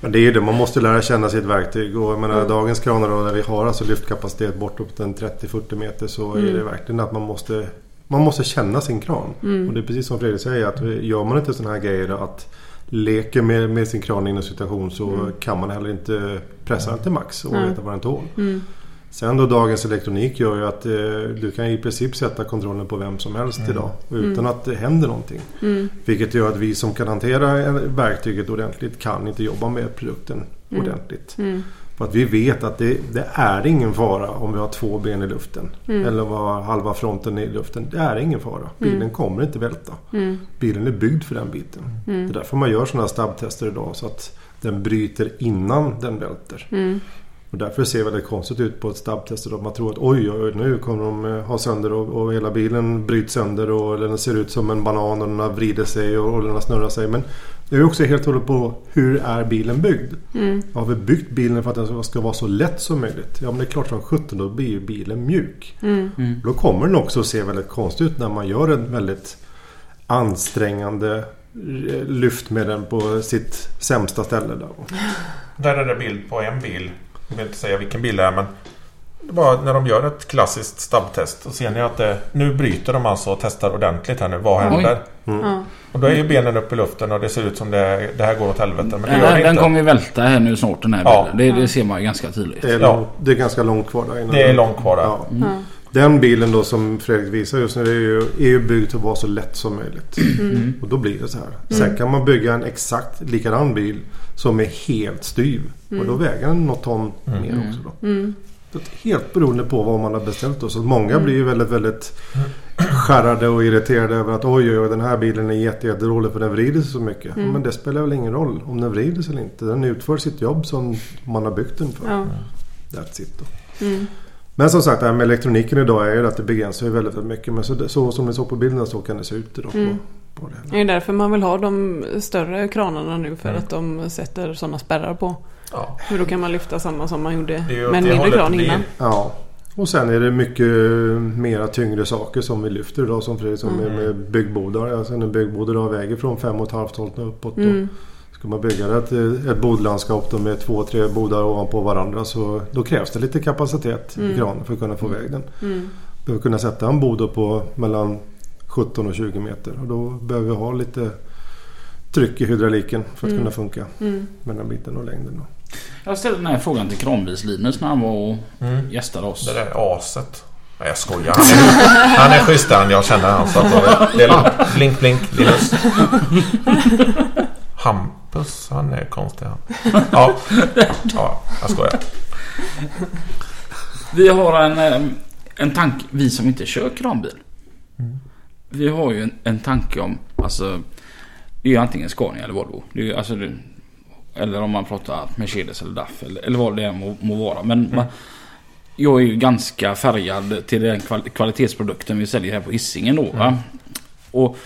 Men det är ju det, man måste lära känna sitt verktyg. Och jag menar, dagens kranar då, när vi har alltså lyftkapacitet bortåt en 30-40 meter så är det verkligen att man måste man måste känna sin kran. Och det är precis som Fredrik säger att gör man inte sådana här grejer att leker med, med sin kran inom situation så kan man heller inte pressa den till max och veta vad den tål. Sen då dagens elektronik gör ju att eh, du kan i princip sätta kontrollen på vem som helst idag utan att det händer någonting. Vilket gör att vi som kan hantera verktyget ordentligt kan inte jobba med produkten ordentligt. För att vi vet att det, det är ingen fara om vi har två ben i luften. Eller om vi har halva fronten i luften. Det är ingen fara. Bilen kommer inte välta. Bilen är byggd för den biten. Det är därför man gör sådana här stabbtester idag. Så att den bryter innan den välter. Och därför ser det väldigt konstigt ut på ett stabbtest. Då man tror att oj, oj, nu kommer de eh, ha sönder och, och hela bilen bryts sönder och den ser ut som en banan och den har vrider sig och, och den har snurrat sig. Men det är också helt och hållet på hur är bilen byggd? Har vi byggt bilen för att den ska vara så lätt som möjligt? Ja men det är klart som 17 då blir ju bilen mjuk. Då kommer den också att se väldigt konstig ut när man gör en väldigt ansträngande eh, lyft med den på sitt sämsta ställe. Där. Där är det bild på en bil. Jag vill inte säga vilken bil det är men det var när de gör ett klassiskt stabbtest. Och ser ni att det, nu bryter de alltså och testar ordentligt här nu. Vad händer? Ja. Och då är ju benen upp i luften och det ser ut som det, det här går åt helvete. Men det Den, gör det den inte. kommer ju välta här nu snart den här Ja. bilen. Det, det ser man ju ganska tydligt. Det är, Ja. långt, det är ganska långt kvar där innan. Det är långt kvar där. Ja. Den bilen då som Fredrik visar just nu är ju, är ju byggd för att vara så lätt som möjligt. Och då blir det så här. Sen kan man bygga en exakt likadan bil som är helt styv. Och då väger den något ton mer också. Då. Helt beroende på vad man har beställt. Då. Så många blir ju väldigt, väldigt skärrade och irriterade över att oj, oj, oj, den här bilen är jätte, jättedålig för den vrider sig så mycket. Men det spelar väl ingen roll om den vrider sig eller inte. Den utför sitt jobb som man har byggt den för. Ja. That's it då. Men som sagt det här med elektroniken idag är ju att det begränsar ju väldigt, väldigt mycket. Men så, så som ni såg på bilden så kan det se ut idag. Mm. På, på det. Det är därför man vill ha de större kranarna nu för Mm. att de sätter sådana spärrar på. Ja. För då kan man lyfta samma som man gjorde med en mindre kran innan. Ja. Och sen är det mycket mera tyngre saker som vi lyfter idag som Fredrik som Mm. med, med byggbodar. Alltså en byggbod idag väger från 5,5 ton uppåt. Och Mm. Ska man bygga ett, ett bodlandskap då med två, tre bodar ovanpå varandra så då krävs det lite kapacitet i Mm. kranen för att kunna få iväg den. Mm. Behöver kunna sätta en bod på mellan 17 och 20 meter och då behöver vi ha lite tryck i hydrauliken för att Mm. kunna funka Mm. med den biten och längden. Då. Jag ställde den här frågan till Kranbils-Linus när han var och Mm. gästade oss. Det där aset. Nej jag skojar. Han är, han är schysstare jag känner han. Så att det är. Blink blink Linus. Hampus han är konstig han. Ja, ja jag skojar. Vi har en, en tanke, vi som inte kör kranbil. Mm. Vi har ju en, en tanke om, alltså det är ju antingen Scania eller Volvo. Det är ju, alltså, det, eller om man pratar Mercedes eller DAF eller, eller vad det än må, må vara. Men Mm. man, jag är ju ganska färgad till den kval, kvalitetsprodukten vi säljer här på Hisingen då. Va? Mm. Och,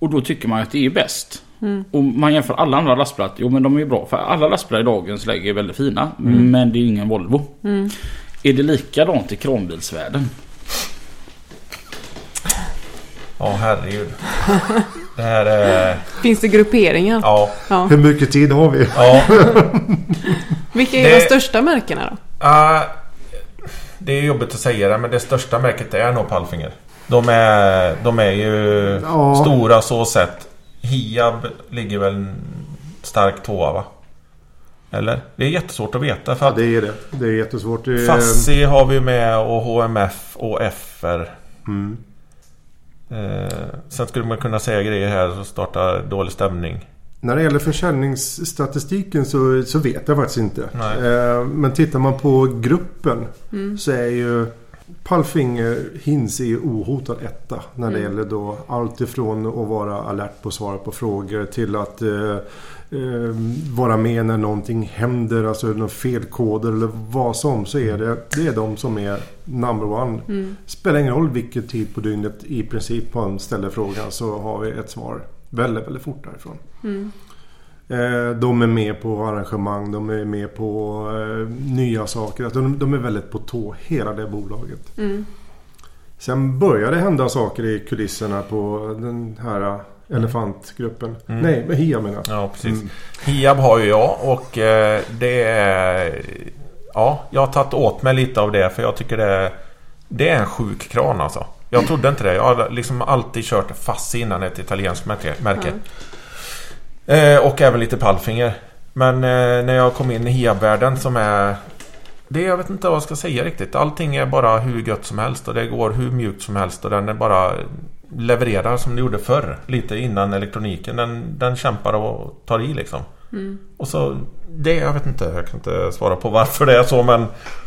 och då tycker man att det är bäst. Mm. Och man jämför alla andra lastbilar. Jo men de är ju bra. För alla lastbilar i dagens läge är väldigt fina. Mm. Men det är ingen Volvo. Mm. Är det likadant i kranbilsvärlden? Ja herregud. Det här är... Finns det grupperingar? Ja. Ja. Hur mycket tid har vi? ja. Vilka är Det- de största märkena då? Ah, det är jobbigt att säga det men det största märket är nog Palfinger. De är, de är ju Ja. stora så sett. Hiab ligger väl stark tvåa va? Eller? Det är jättesvårt att veta för Ja att det är det. Det är jättesvårt. Det är, Fassi har vi med och HMF och FR. Mm. Eh, sen skulle man kunna säga grejer här som startar dålig stämning. När det gäller försäljningsstatistiken så, så vet jag faktiskt inte. Eh, men tittar man på gruppen Mm. så är ju Palfinger Hins är ju ohotad etta. När det Mm. gäller då allt ifrån att vara alert på att svara på frågor till att eh, eh, vara med när någonting händer. Alltså någon felkoder eller vad som. Så är det, det är de som är number one. Mm. Spelar ingen roll vilken tid på dygnet i princip man ställer frågan så har vi ett svar väldigt, väldigt fort därifrån. Mm. Eh, De är med på arrangemang, de är med på eh, nya saker. Alltså, de, de är väldigt på tå, hela det bolaget. Mm. Sen börjar det hända saker i kulisserna på den här elefantgruppen. Mm. Nej, men HIA menar jag. Ja precis. Mm. Hiab har ju jag och eh, det är... Ja, jag har tagit åt mig lite av det för jag tycker det är... Det är en sjuk kran alltså. Jag trodde inte det. Jag har liksom alltid kört Fassi innan ett italienskt märke. märke. Eh, och även lite Palfinger. Men eh, när jag kom in i Hiab-världen som är... Det jag vet inte vad jag ska säga riktigt. Allting är bara hur gött som helst och det går hur mjukt som helst och den är bara levererar som det gjorde förr. Lite innan elektroniken. Den, den kämpar och tar i liksom. Mm. Och så det, jag vet inte. Jag kan inte svara på varför det är så men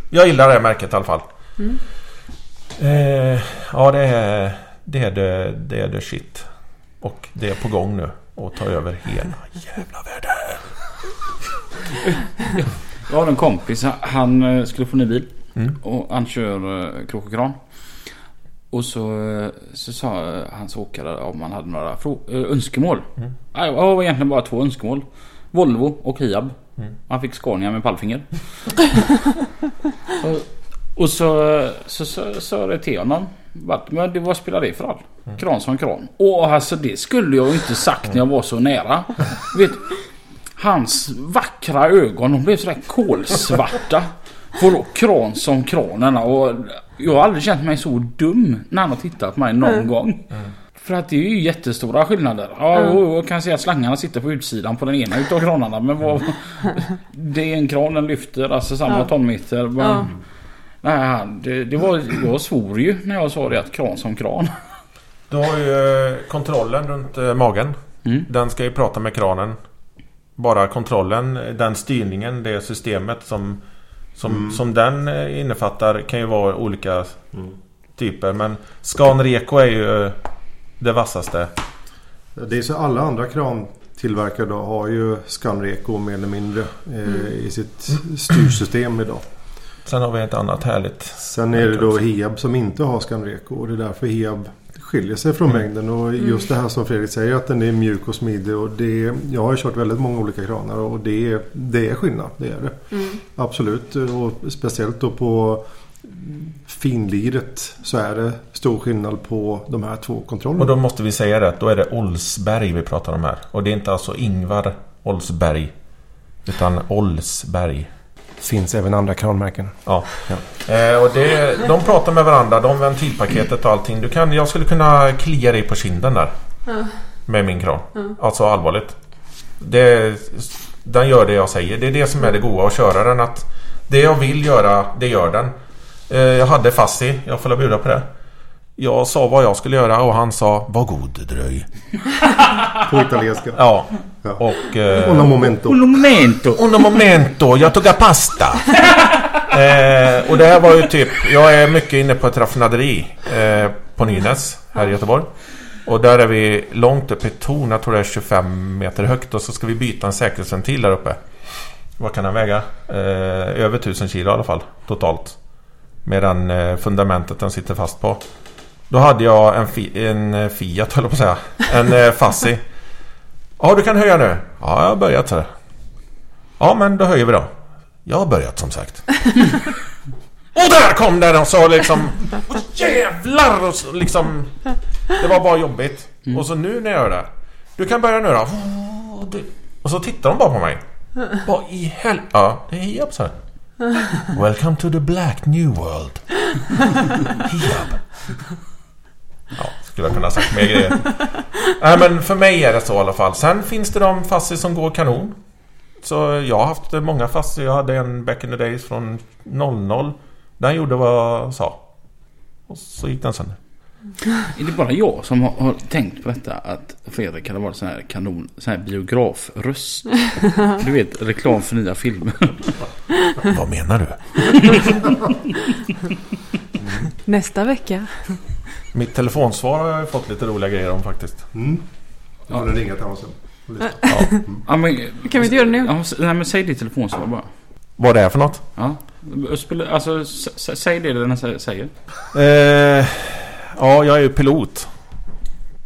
jag gillar det här märket i alla fall. Mm. Eh, ja det är det är det, det är det shit. Och det är på gång nu. Och ta över hela jävla världen. Jag har en kompis. Han eh, skulle få ny bil. Mm. Och han kör eh, krok och kran. Och så, eh, så sa hans åkare om han hade några önskemål. Mm. Det var egentligen bara två önskemål. Volvo och Hiab. Mm. Han fick Scania med pallfinger. och, så så så sa det till honom. Men det, vad spelar det för roll? Mm. Kran som kran. Och alltså det skulle jag inte sagt när jag var så nära. Vet, hans vackra ögon de blev sådär kolsvarta. Vadå kran som kranen och jag har aldrig känt mig så dum när han har tittat på mig någon Mm. gång. För att det är ju jättestora skillnader. Ja, Mm. jag kan se att slangarna sitter på utsidan på den ena utav kranarna. Men vad... Det är en kran den lyfter, alltså samma tonmeter. Men. Nej, det, det var, jag svor ju när jag sa det att kran som kran. Du har ju eh, kontrollen runt eh, magen. Mm. Den ska ju prata med kranen. Bara kontrollen, den styrningen, det systemet som, som, Mm. som den eh, innefattar kan ju vara olika Mm. typer. Men Scanreco är ju det vassaste. Det är så alla andra krantillverkare då har ju Scanreco mer eller mindre eh, Mm. i sitt styrsystem idag. Sen har vi ett annat härligt. Sen är det då Hiab som inte har Scanreco. Och det är därför Hiab skiljer sig från mängden. Och just det här som Fredrik säger att den är mjuk och smidig. Och det, jag har kört väldigt många olika kranar och det, är- det är skillnad. Det är det. Absolut. Och speciellt då på finliret så är det stor skillnad på de här två kontrollerna. Och då måste vi säga det. Då är det Olsberg vi pratar om här. Och det är inte alltså Ingvar Olsberg. Utan Olsberg. Finns även andra kranmärken. Ja. Eh, och det, de pratar med varandra. De ventilpaketet och allting. Du kan, jag skulle kunna klia dig på kinden där. Med min kran. Alltså allvarligt. Det, den gör det jag säger. Det är det som är det goda att köra den. Att det jag vill göra, det gör den. Eh, jag hade Fassi. Jag får bjuda på det. Jag sa vad jag skulle göra och han sa Var god dröj. På italienska. Ja. Ja. Och... Eh, Och momento. Un momento. Un momento, jag tog pasta. eh, och det här var ju typ, jag är mycket inne på ett raffinaderi eh, på Nynäs här i Göteborg. Och där är vi långt upp i torn, jag tror det är 25 meter högt och så ska vi byta en säkerhetsventil där uppe. Vad kan den väga? Eh, över 1000 kilo i alla fall, totalt. Medan eh, fundamentet den sitter fast på. Då hade jag en, fi- en eh, Fiat höll jag på att säga. En eh, Fassi. Ja, du kan höja nu. Ja, jag har börjat så. Ja, men då höjer vi då. Jag har börjat som sagt. och där kom den och så liksom... Och jävlar! Och så, liksom... Det var bara jobbigt. Och så nu när jag gör det. Du kan börja nu då. Och så tittar de bara på mig. Vad i helvete? Ja, det är Hiab så här. Welcome to the black new world. Hiab. Ja, skulle jag kunna ha sagt mer grejer. Nej men för mig är det så i alla fall. Sen finns det de fassi som går kanon. Så jag har haft många fassi. Jag hade en back in the days från 00. Den gjorde vad jag sa. Och så gick den sönder. Är det bara jag som har, har tänkt på detta att Fredrik hade varit sån här kanon, sån här biografröst? Du vet, reklam för nya filmer. Vad menar du? Nästa vecka. Mitt telefonsvar har jag fått lite roliga grejer om faktiskt. Jag får ringa till honom sen. och lyssna. Ja, men, Kan vi inte göra det nu? ja, nej, men säg ditt telefonsvar bara. Vad det är för något? Ja. Alltså, säg det den sä- säger. Eh, ja, jag är ju pilot.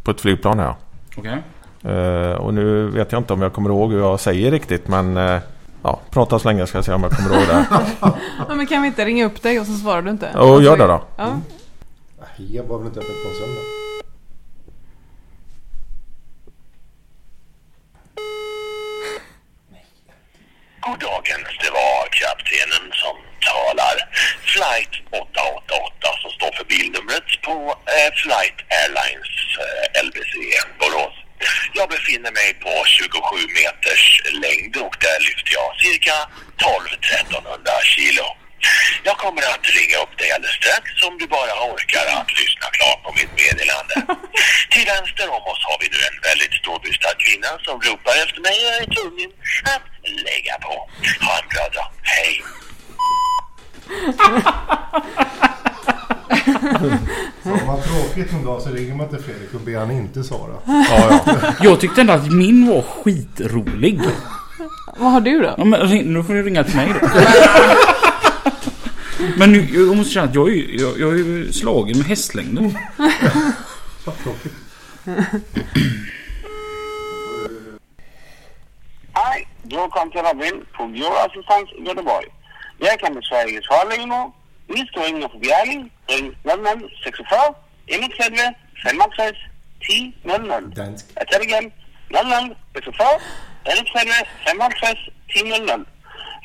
På ett flygplan här. Okej. Eh, och nu vet jag inte om jag kommer ihåg hur jag säger riktigt men... Eh, ja, prata så länge ska jag se om jag kommer ihåg det. Ja, men kan vi inte ringa upp dig och så svarar du inte? Och gör det då. Ja. Hiab var väl inte öppet på en söndag? God dagen, det var kaptenen som talar. Flight 888 som står för bilnumret på eh, Flight Airlines eh, LBC Borås. Jag befinner mig på 27 meters längd och där lyfter jag cirka 12-1300 kilo. Jag kommer att ringa upp dig alldeles strax om du bara orkar att lyssna klart på mitt meddelande. Till vänster om oss har vi nu en väldigt storbystad kvinna som ropar efter mig och jag är tvungen att lägga på. Ha en bra dag. Hej! Så om man har tråkigt en dag så ringer man till Fredrik och ber han inte svara. Ja, ja. Jag tyckte ändå att min var skitrolig. Vad har du då? Ja, men nu får du ringa till mig då. Men nu, jag måste säga att jag är, ju- jag, jag är ju slagen med tråkigt. Hej, du har kommit till Robin på Bjurassistans i Göteborg. Jag kan besvara Sveriges radiolinjer. Ni står inne på Bjärling. Ring 00 46 31 65 10 00. Dansk. Igen. 00 46 31 65 10 00.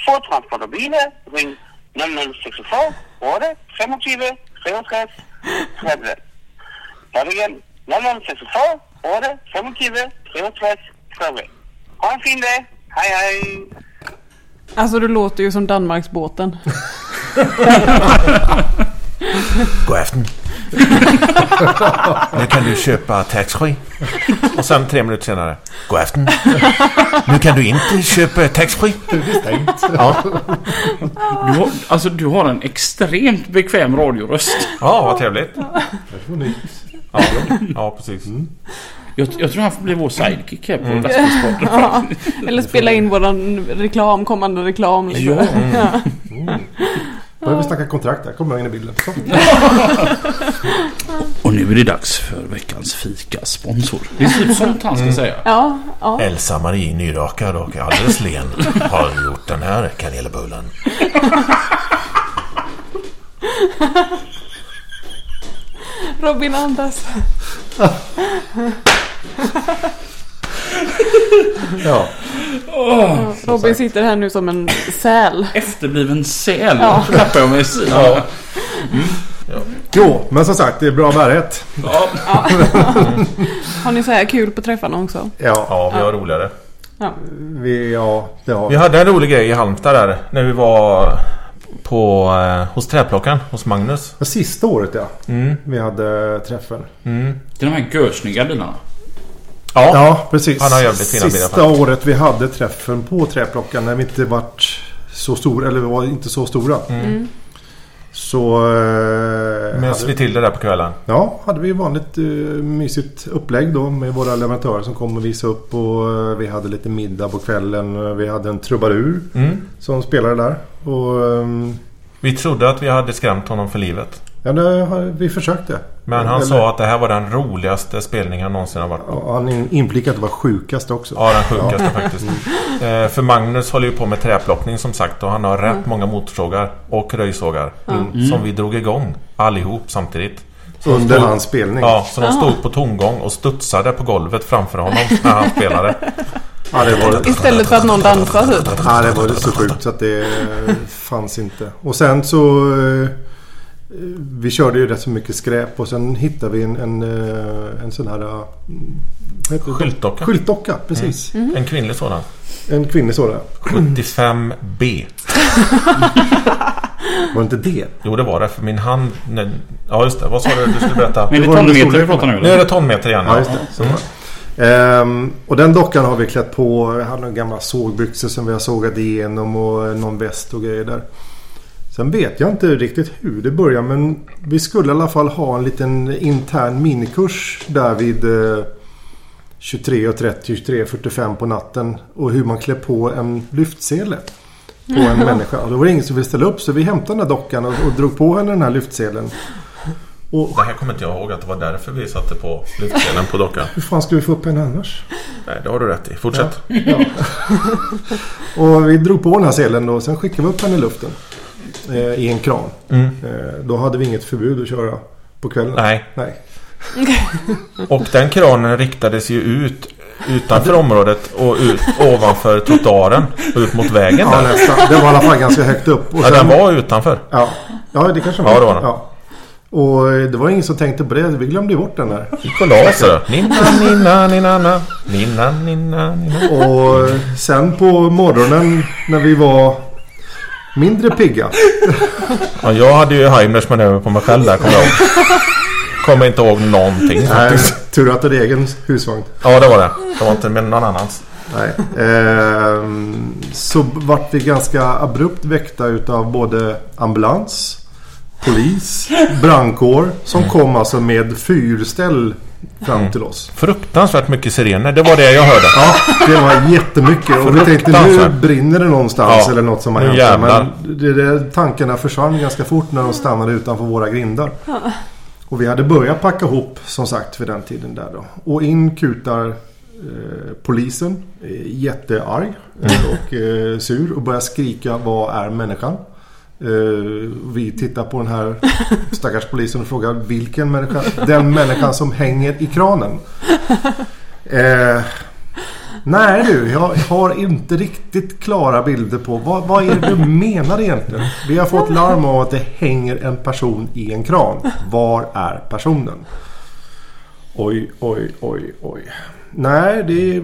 För transport av bilar, ring 00 66 8 25 63 30. Ta det igen. 00 66 8 25 63 30. Ha en fin dag. Hej hej! Alltså du låter ju som Danmarksbåten. God afton. nu kan du köpa taxfree. Och sen tre minuter senare. God afton. Nu kan du inte köpa taxfree. Det är stängt. Ja, Du har, alltså du har en extremt bekväm radioröst. ja vad trevligt. Ja, ja precis. Jag, jag tror han får bli vår sidekick här på mm. lastbilspodden. Ja. Eller spela in våran reklam, kommande reklam. Liksom. Ja. Börjar vi snacka kontrakt där. Kommer jag in i bilden. Så. Och nu är det dags för veckans fika-sponsor. Det är typ sånt han ska säga. Ja, ja. Elsa Marie nyrakad och alldeles len har gjort den här kanelbullen. Robin andas. Ja. Robin sitter här nu som en säl. Efterbliven säl. Ja. Klappar jag mig i sidan. Jo, men som sagt det är bra bärighet. Ja. Har ni så här kul på träffarna också? Ja, Ja, vi har roligare. Ja. vi, ja det har Vi hade en rolig grej i Halmstad där när vi var på, eh, hos träplockaren hos Magnus. Sista året ja. Mm. Vi hade träffen. Mm. Det är de här görsnygga bilarna. Ja. Ja, precis. Han har jävligt fina bilar Sista året vi hade träffen på träplockaren när vi inte vart så stora, eller vi var inte så stora. Mm. Så... Eh, Möts hade, vi till det där på kvällen. ja, hade vi vanligt eh, mysigt upplägg då med våra leverantörer som kom och visade upp. Och eh, vi hade lite middag på kvällen. Vi hade en trubadur Mm. som spelade där. Och ehm, Vi trodde att vi hade skrämt honom för livet. Ja, det har vi försökte. Men han Eller- sa att det här var den roligaste spelningen han någonsin har varit på. Ja, han in- inflikade att det var sjukast också. Ja, den sjukaste faktiskt. Eh, för Magnus håller ju på med träplockning som sagt och han har rätt många motorsågar och röjsågar. Som vi drog igång allihop samtidigt. Så Under stod- hans spelning. Ja, så de stod på tomgång och studsade på golvet framför honom när han spelade. Ja, det var Istället för att någon dansar typ. Ja, det var så sjukt så att det eh, fanns inte. Och sen så... Vi körde ju rätt så mycket skräp och sen hittade vi en, en, eh, en sån här... eh? Skyltdocka. Skyltdocka, precis. En kvinnlig sådan. En kvinnlig sådan. 75B. Var det inte det? Jo, det var det. För min hand... nej, Ja, just det. Vad sa du du skulle berätta? Men det är tonmeter vi pratar nu Nu är eller? det tonmeter igen. Ja, just det. Så. Ehm, och den dockan har vi klätt på. Jag hade några gamla sågbyxor som vi har sågat igenom och någon väst och grejer där. Sen vet jag inte riktigt hur det börjar men vi skulle i alla fall ha en liten intern minikurs där vid eh, 23.30, 23.45 på natten. Och hur man klär på en lyftsele på en människa. Och då var det ingen som ville ställa upp så vi hämtade den här dockan och, och drog på henne den här lyftselen. Och Det här kommer inte jag ihåg att det var därför vi satte på lyftdelen på dockan. hur fan ska vi få upp henne annars? Nej, det har du rätt i. Fortsätt. Och vi drog på den här selen då och sen skickade vi upp henne i luften. Eh, I en kran. Mm. Eh, då hade vi inget förbud att köra på kvällen. Nej. Nej. Och den kranen riktades ju ut utanför området och ut ovanför trottoaren och ut mot vägen Ja, där. nästan. Den var i alla fall ganska högt upp. Och Ja, den var utanför. Ja, ja det kanske Ja, det var den. Ja. Och eh, det var ingen som tänkte på det. Vi glömde bort den där. Kolas du. Ninna, ninna, ninna, na. ninna, ninna, ninna. Och sen på morgonen när vi var mindre pigga. Ja, jag hade ju Heimers manöver på mig själv där, kommer jag ihåg. Kommer inte ihåg någonting Nej, faktiskt. tur att det är egen husvagn. Ja, det var det. Det var inte med någon annans. Nej. Ehm, så vart vi ganska abrupt väckta utav både ambulans, polis, brandkår som kom alltså med fyrställ fram till oss. Fruktansvärt mycket sirener. Det var det jag hörde. Ja, det var jättemycket. Och vi tänkte nu brinner det någonstans Ja, eller något som har hänt. jävlar. Men det, det, tankarna försvann ganska fort när de stannade utanför våra grindar. Och vi hade börjat packa ihop som sagt vid den tiden där då. Och in kutar eh, polisen. Eh, jättearg eh, och eh, sur och börjar skrika vad är människan? Uh, vi tittar på den här stackars polisen och frågar vilken människa? Den människan som hänger i kranen. Uh, nej du, jag har inte riktigt klara bilder på vad, vad är det du menar egentligen? Vi har fått larm om att det hänger en person i en kran. Var är personen? Oj, oj, oj, oj. Nej, det är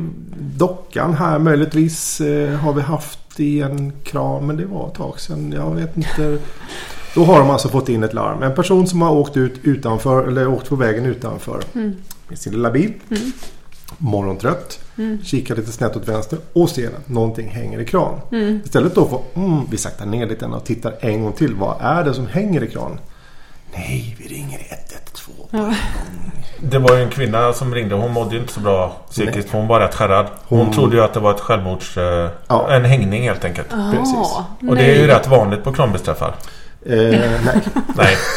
dockan här möjligtvis eh, har vi haft i en kran. Men det var ett tag sedan. Jag vet inte. Då har de alltså fått in ett larm. En person som har åkt ut utanför eller åkt på vägen utanför. Med sin lilla bil. Morgontrött. Kikar lite snett åt vänster och ser att någonting hänger i kran. Istället då för mm, vi saktar ner lite och tittar en gång till. Vad är det som hänger i kran? Nej, vi ringer 112. Det var ju en kvinna som ringde. Hon mådde ju inte så bra psykiskt. Hon var rätt skärrad. Hon, Hon- trodde ju att det var ett självmords... eh, Ja. En hängning helt enkelt. Precis. Och det är ju rätt vanligt på kranbilsträffar. Eh, nej. Nej.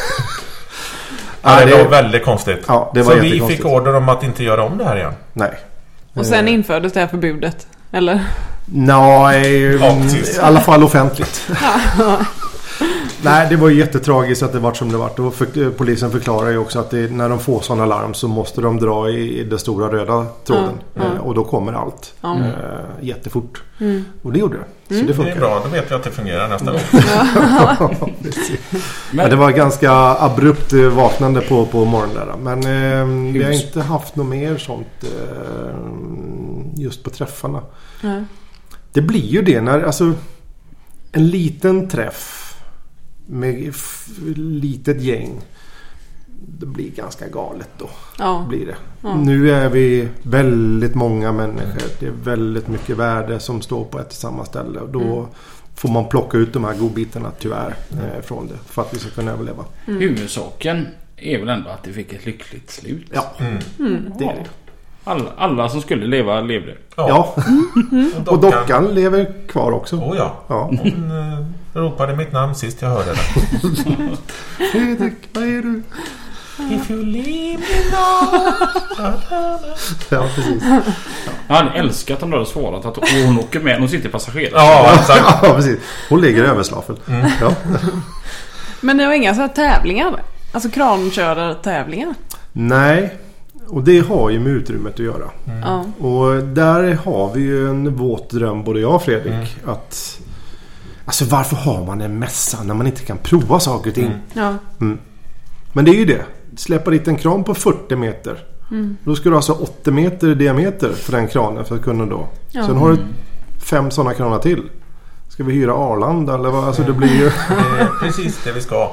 Ja, Ja, det det- var väldigt konstigt. Ja, det var så vi fick order om att inte göra om det här igen. Nej. Och sen infördes det här förbudet. Eller? Nej, Ja, i alla fall offentligt. Nej, det var ju jättetragiskt att det vart som det vart. Och för, polisen förklarar ju också att det, när de får sådana larm så måste de dra i, i den stora röda tråden. Ja. Eh, och då kommer allt. Eh, jättefort. Mm. Och det gjorde det. Så det Det är funkar. bra, då vet vi att det fungerar nästa gång. Ja, det var ganska abrupt eh, vaknande på, på morgonen där. Men eh, vi har inte haft något mer sånt eh, just på träffarna. Det blir ju det när alltså en liten träff med litet gäng. Det blir ganska galet då. Ja. Blir det. Ja. Nu är vi väldigt många människor. Det är väldigt mycket värde som står på ett och samma ställe. Och då Mm. får man plocka ut de här godbitarna tyvärr eh, från det. För att vi ska kunna överleva. Huvudsaken är väl ändå att det fick ett lyckligt slut. Ja, Mm. det är det. Alla, alla som skulle leva levde. Ja, och dockan lever kvar också. Oh ja. Ja. Hon eh, ropade mitt namn sist jag hörde det. Fredrik, vad är du? If you leave me Ja, precis. Jag hade älskat om du hade svarat att hon åker med. Hon sitter passagerare. Ja, exakt. Ja, precis. Hon ligger i överslafel. Ja. Men ni har inga så här tävlingar? Alltså krankörartävlingar? Nej, och det har ju med utrymmet att göra. Ja. Och där har vi ju en våt dröm både jag och Fredrik. Att Alltså varför har man en mässa när man inte kan prova saker och ting? Ja. Men det är ju det. Släppa dit en kran på 40 meter. Då ska du alltså 80 meter i diameter för den kranen för att kunna då. Ja. Sen har du fem sådana kranar till. Ska vi hyra Arlanda eller vad? Alltså det blir ju... Det precis det vi ska.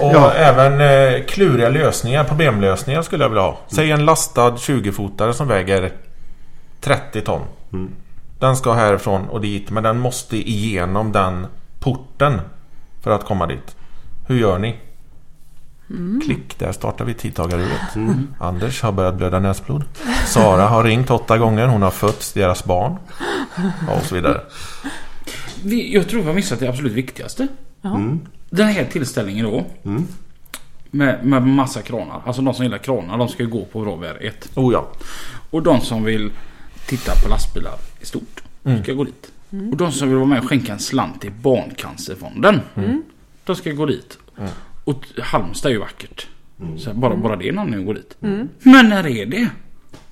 Och Ja. även eh, kluriga lösningar, problemlösningar skulle jag vilja ha. Säg en lastad 20-fotare som väger 30 ton. Den ska härifrån och dit men den måste igenom den porten för att komma dit. Hur gör ni? Klick, där startar vi tidtagaruret. Anders har börjat blöda näsblod. Sara har ringt åtta gånger. Hon har fött deras barn. Och så vidare. Vi, jag tror vi har missat det absolut viktigaste. Ja. Den här tillställningen då. Med, med massa kranar. Alltså de som gillar kranar de ska ju gå på bra väder 1. Oh ja. Och de som vill titta på lastbilar i stort. Ska gå dit. Och de som vill vara med och skänka en slant till Barncancerfonden. De ska gå dit. Och t- Halmstad är ju vackert. Så bara, bara det är någon att gå dit. Men när är det?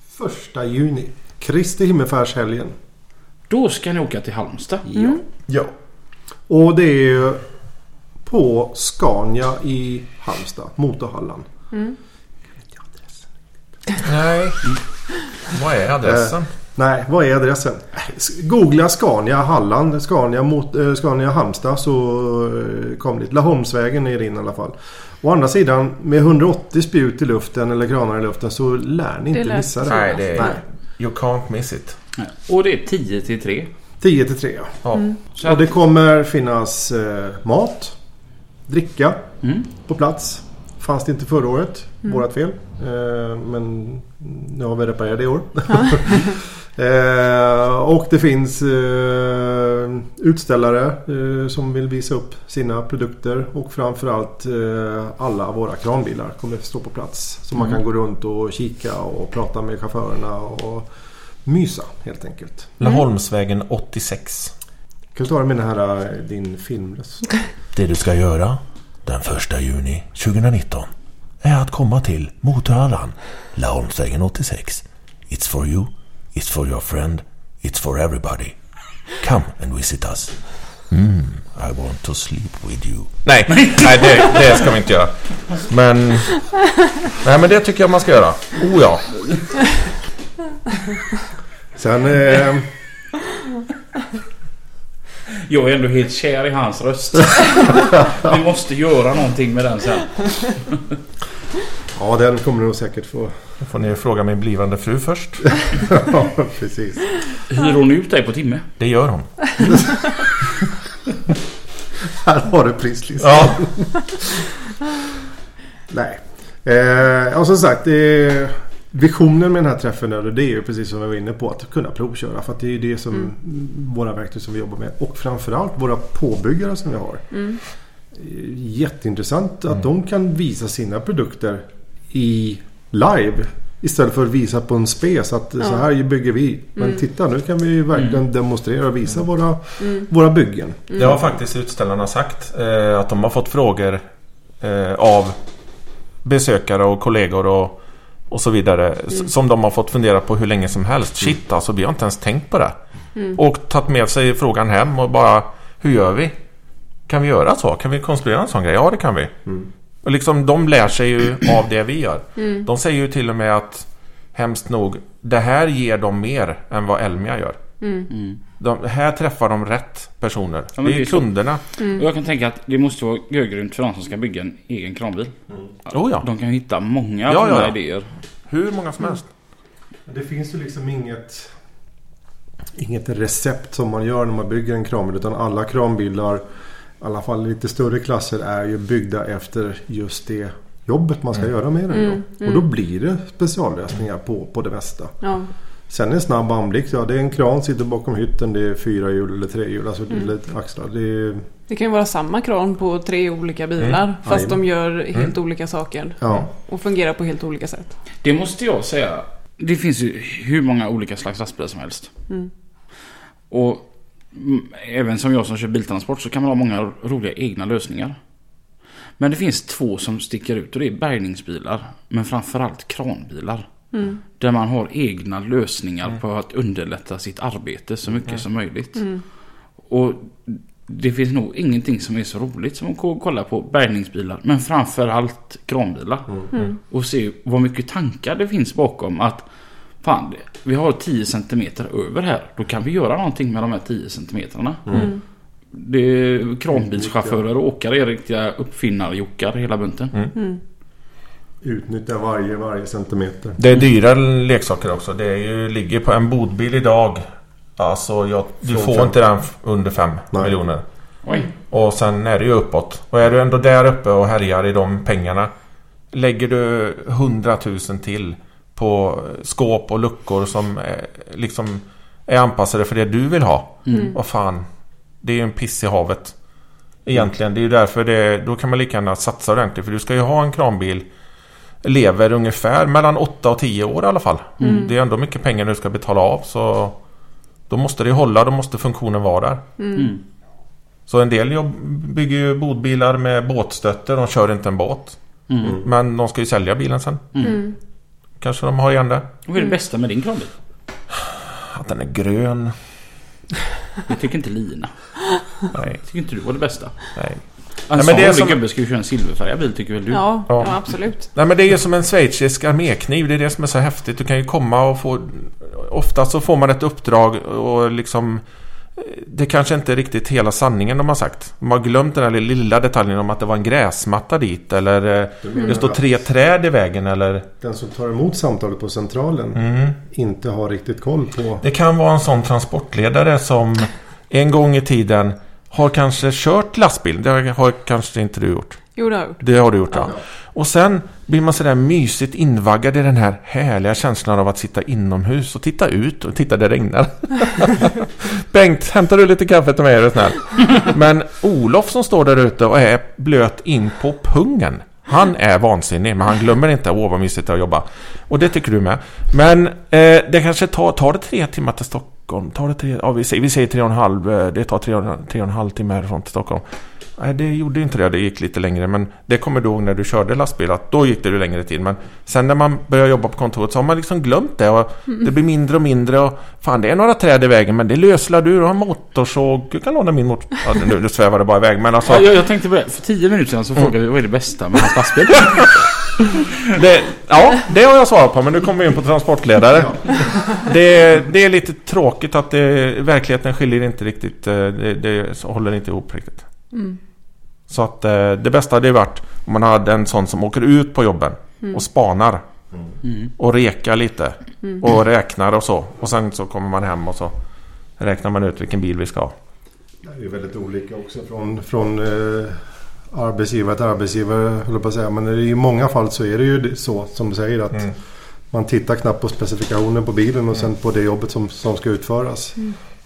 Första juni. Kristi himmelfärdshelgen. Då ska ni åka till Halmstad. Ja. ja. Och det är ju på Scania i Halmstad. Motorhallan. Nej. Vad är adressen? Nej, vad är adressen? Googla Scania Halland, Scania, mot, eh, Scania Halmstad så eh, kom dit. Laholmsvägen är det in i alla fall. Å andra sidan med 180 spjut i luften eller kranar i luften så lär ni inte lär missa det. Nej, det är... Nej. You can't miss it. Och det är 10 till 3. 10 till 3 ja. Ja. Så Och det kommer finnas eh, mat, dricka mm. på plats. Fanns det inte förra året. Vårat fel. Eh, men nu har vi reparerat det i år. eh, och det finns eh, utställare eh, som vill visa upp sina produkter. Och framförallt eh, alla våra kranbilar kommer att stå på plats. Så man kan gå runt och kika och prata med chaufförerna och mysa helt enkelt. Laholmsvägen 86. Kan du ta med den här eh, din filmröst? Det du ska göra den 1 juni 2019 är att komma till Motorhallan, Laholmsvägen 86. It's for you, it's for your friend, it's for everybody. Come and visit us. Mm, I want to sleep with you. Nej, nej det, det ska vi inte göra. Men... Nej, men det tycker jag man ska göra. Oh ja. Sen... Eh, Jag är ändå helt kär i hans röst. Vi måste göra någonting med den sen. ja, den kommer du nog säkert få. Då får ni fråga min blivande fru först. ja, precis. Hyr hon ut dig på timme? Det gör hon. Här har du prislistan. Ja. Nej. Eh, och som sagt, det är, visionen med den här träffen där, det är ju precis som vi var inne på att kunna provköra. För att det är ju det som våra verktyg som vi jobbar med. Och framförallt våra påbyggare som vi har. jätteintressant att de kan visa sina produkter i live. Istället för att visa på en spes att så här bygger vi. Men titta nu kan vi verkligen demonstrera och visa våra, våra byggen. Det har faktiskt utställarna sagt. Eh, att de har fått frågor eh, av besökare och kollegor och, och så vidare. s- Som de har fått fundera på hur länge som helst. Shit alltså, vi har inte ens tänkt på det. Och tagit med sig frågan hem och bara Hur gör vi? Kan vi göra så? Kan vi konstruera en sån grej? Ja, det kan vi. Och liksom, de lär sig ju av det vi gör. De säger ju till och med att Hemskt nog, det här ger dem mer än vad Elmia gör. De, här träffar de rätt personer. men det det är så. kunderna. Och jag kan tänka att det måste vara görgrymt för de som ska bygga en egen kranbil. Oh ja. De kan hitta många Ja, ja. idéer. Hur många som helst. Det finns ju liksom inget Inget recept som man gör när man bygger en kranbil utan alla kranbilar I alla fall lite större klasser är ju byggda efter just det jobbet man ska göra med den. Då. Och då blir det speciallösningar på, på det mesta. Ja. Sen en snabb anblick. Ja, det är en kran sitter bakom hytten. Det är fyra hjul eller tre hjul. Alltså det är lite axlar. Det är, Det kan ju vara samma kran på tre olika bilar. Fast Jajamän. de gör helt olika saker. ja. Och fungerar på helt olika sätt. Det måste jag säga. Det finns ju hur många olika slags lastbilar som helst. Och mm, även som jag som kör biltransport så kan man ha många roliga egna lösningar. Men det finns två som sticker ut och det är bärgningsbilar. Men framförallt kranbilar. Där man har egna lösningar på att underlätta sitt arbete så mycket som möjligt. Och det finns nog ingenting som är så roligt som att ko- kolla på bärgningsbilar. Men framförallt kranbilar. Och se vad mycket tankar det finns bakom att Fan, det- vi har 10 cm över här. Då kan vi göra någonting med de här 10 centimetrarna. Det är kranbilschaufförer och åkare är riktiga uppfinnarjockar hela bunten. Utnyttja varje, varje centimeter. Det är dyra leksaker också. Det är ju, ligger på en bodbil idag. Alltså, jag, du Från får fem. inte den under 5 Nej. miljoner. Oj. Och sen är det ju uppåt. Och är du ändå där uppe och härjar i de pengarna. Lägger du 100 000 till på skåp och luckor som är, liksom är anpassade för det du vill ha. Vad fan. Det är ju en piss i havet. Egentligen. Det är ju därför det, då kan man lika gärna satsa ordentligt. För du ska ju ha en kranbil. Lever ungefär mellan 8 och 10 år i alla fall. Det är ändå mycket pengar du ska betala av. Så då måste det hålla. Då måste funktionen vara där. Mm. Så en del jobb, bygger ju bodbilar med båtstötter. De kör inte en båt. Mm. Men de ska ju sälja bilen sen. Kanske de har igen det. Och vad är det bästa med din kranbil? Att den är grön. Det tycker inte Lina. Nej, Tycker inte du var det bästa? nej. En men sån det är som- gubbe ska ju köra en silverfärgad bil tycker väl du? Ja, Ja. ja. absolut. Nej men det är ju som en schweizisk armékniv. Det är det som är så häftigt. Du kan ju komma och få... Ofta så får man ett uppdrag och liksom... Det kanske inte är riktigt hela sanningen de har sagt. De har glömt den här lilla detaljen om att det var en gräsmatta dit. Eller eh, det står tre träd i vägen eller... Den som tar emot samtalet på centralen inte har riktigt koll på. Det kan vara en sån transportledare som en gång i tiden har kanske kört lastbil. Det har kanske inte du gjort. Jo, det har jag gjort. Det har du gjort ja. Och sen blir man sådär mysigt invaggad i den här härliga känslan av att sitta inomhus och titta ut och titta det regnar. Bengt, hämtar du lite kaffe till mig är du snäll? Men Olof som står där ute och är blöt in på pungen. Han är vansinnig men han glömmer inte åh vad mysigt det är att jobba. Och det tycker du med. Men eh, det kanske tar, tar det tre timmar till Stockholm. Tar det tre, ja, vi, säger, vi säger tre och en halv. eh, Det tar tre, och en- tre och en halv timme härifrån till Stockholm. Nej, det gjorde inte det. Det gick lite längre. Men det kommer du ihåg när du körde lastbil. Att då gick det längre tid. Men sen när man börjar jobba på kontoret så har man liksom glömt det. Och Det blir mindre och mindre. Och fan, det är några träd i vägen. Men det löslar du. Du har en motorsåg. Du kan låna min motor... Ja, nu, nu svävar det bara iväg. Men alltså... Ja, jag, jag tänkte på det. För tio minuter sedan så frågade vi vad är det bästa med hans lastbil? Det, ja, det har jag svarat på. Men nu kommer vi in på transportledare. Det, det är lite tråkigt att det, verkligheten skiljer inte riktigt. eh, Det, det håller inte ihop riktigt. Så att eh, det bästa hade ju varit om man hade en sån som åker ut på jobben och spanar. Och rekar lite. Och räknar och så. Och sen så kommer man hem och så räknar man ut vilken bil vi ska ha. Det är väldigt olika också från, från eh, arbetsgivare till arbetsgivare. höll jag på att säga. Men i många fall så är det ju så som du säger att man tittar knappt på specifikationen på bilen och sen på det jobbet som, som ska utföras.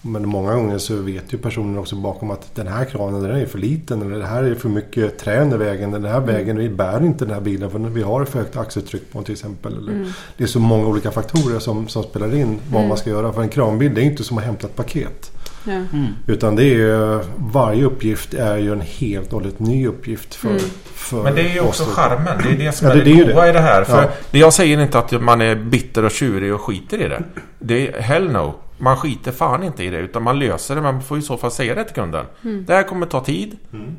Men många gånger så vet ju personen också bakom att den här kranen den är för liten. Eller det här är för mycket trä under vägen. Den här vägen vi bär inte den här bilen för vi har för högt axeltryck på till exempel. Eller Det är så många olika faktorer som, som spelar in vad man ska göra. För en kranbil det är inte som att hämta ett paket. Ja. Utan det är varje uppgift är ju en helt och hållet ny uppgift för, för Men det är ju också oss. charmen. Det är det som Ja, är det- det, goa det. i det här. För Ja. det jag säger inte att man är bitter och tjurig och skiter i det. Det är hell no. Man skiter fan inte i det. Utan man löser det. Man får i så fall säga det till kunden. Det här kommer ta tid.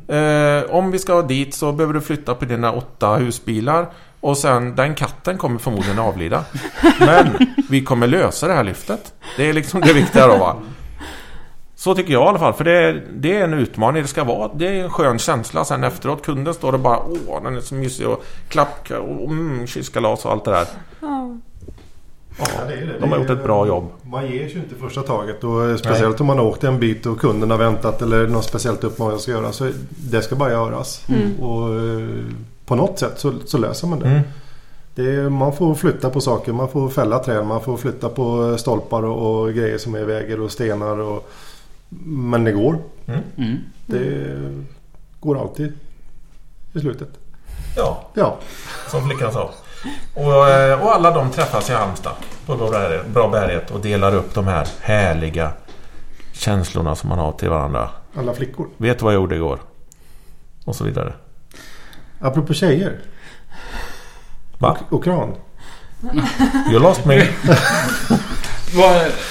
Eh, om vi ska dit så behöver du flytta på dina åtta husbilar. Och sen den katten kommer förmodligen avlida. Men vi kommer lösa det här lyftet. Det är liksom det viktiga då va. Så tycker jag i alla fall. För det är, det är en utmaning. Det ska vara. Det är en skön känsla sen efteråt. Kunden står och bara åh den är så mysig och klapp och mm, kysskalas och allt det där. Ja, det är det. De har gjort ett bra jobb. Man ger sig inte första taget. Och eh, speciellt om man har åkt en bit och kunden har väntat eller något speciellt uppmaning ska göra. Så det ska bara göras. Och eh, på något sätt så, så löser man det. Mm. det är, man får flytta på saker. Man får fälla träd. Man får flytta på stolpar och, och grejer som är i vägen och stenar. Och, men det går. Mm. Det går alltid i slutet. Ja, Ja, som flickan sa. Och, eh, och alla de träffas i Halmstad på bra bärighet och delar upp de här härliga känslorna som man har till varandra. alla flickor. Vet du vad jag gjorde igår? Och så vidare. Apropå tjejer Va? och kran. You lost me.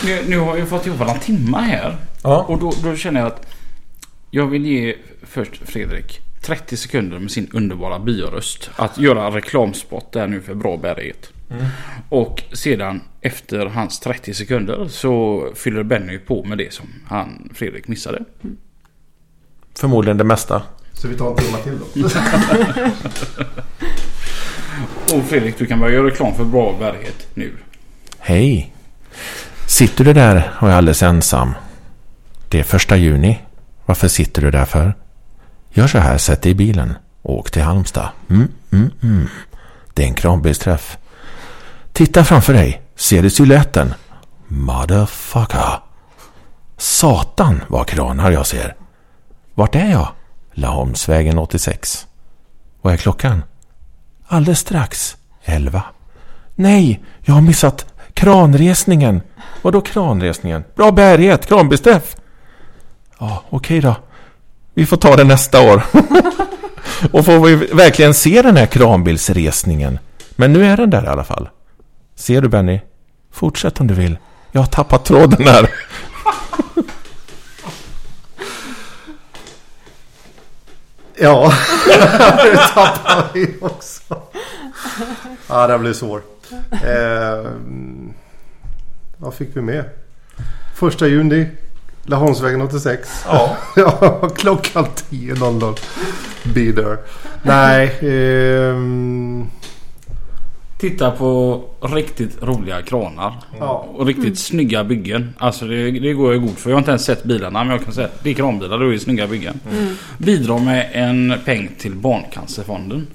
Nu, nu har jag fått jobba några timmar här. Ja. Och då, då känner jag att jag vill ge först Fredrik 30 sekunder med sin underbara bioröst. Att göra reklamspot där nu för bra bärighet. Och sedan efter hans 30 sekunder så fyller Benny på med det som han Fredrik missade. Förmodligen det mesta. Så vi tar en timme till då. Och Fredrik du kan börja göra reklam för bra bärighet nu. Hej! Sitter du där och är alldeles ensam? Det är första juni. Varför sitter du där för? Gör så här, sätt dig i bilen. Åk till Halmstad. Mm, mm, mm. Det är en kranbilsträff. Titta framför dig. Ser du siluetten? Motherfucker. Satan vad kranar jag ser. Vart är jag? Laholmsvägen 86. Vad är klockan? Alldeles strax. 11. Nej, jag har missat kranresningen. Vadå kranresningen? Bra bärighet, kranbilsträff. Ja, okej då. Vi får ta det nästa år. Och får vi verkligen se den här kranbilsresningen. Men nu är den där i alla fall. Ser du Benny? Fortsätt om du vill. Jag har tappat tråden här. Ja, det tappade vi också. Ja, det blir svår. Eh, vad fick vi med? Första juni. Laholmsvägen 86. Ja. Ja, klockan 10.00. Be there. Nej. ehm, Titta på riktigt roliga kranar. ja. Och riktigt snygga byggen. Alltså det, det går jag god för. Jag har inte ens sett bilarna men jag kan säga att det är kranbilar. Det är snygga byggen. Bidrar med en peng till Barncancerfonden.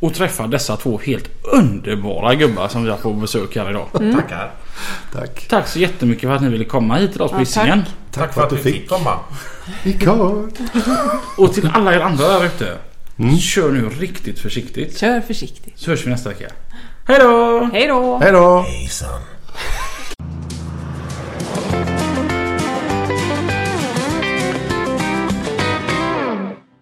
Och träffar dessa två helt underbara gubbar som vi har på besök här idag. Tackar. Tack. Tack så jättemycket för att ni ville komma hit till oss på Ja, Hisingen. Tack för att du fick komma. Och till alla er andra där ute. Kör nu riktigt försiktigt. Kör försiktigt. Så hörs vi nästa vecka. Hej då! Hej då! Hej då. Hejsan.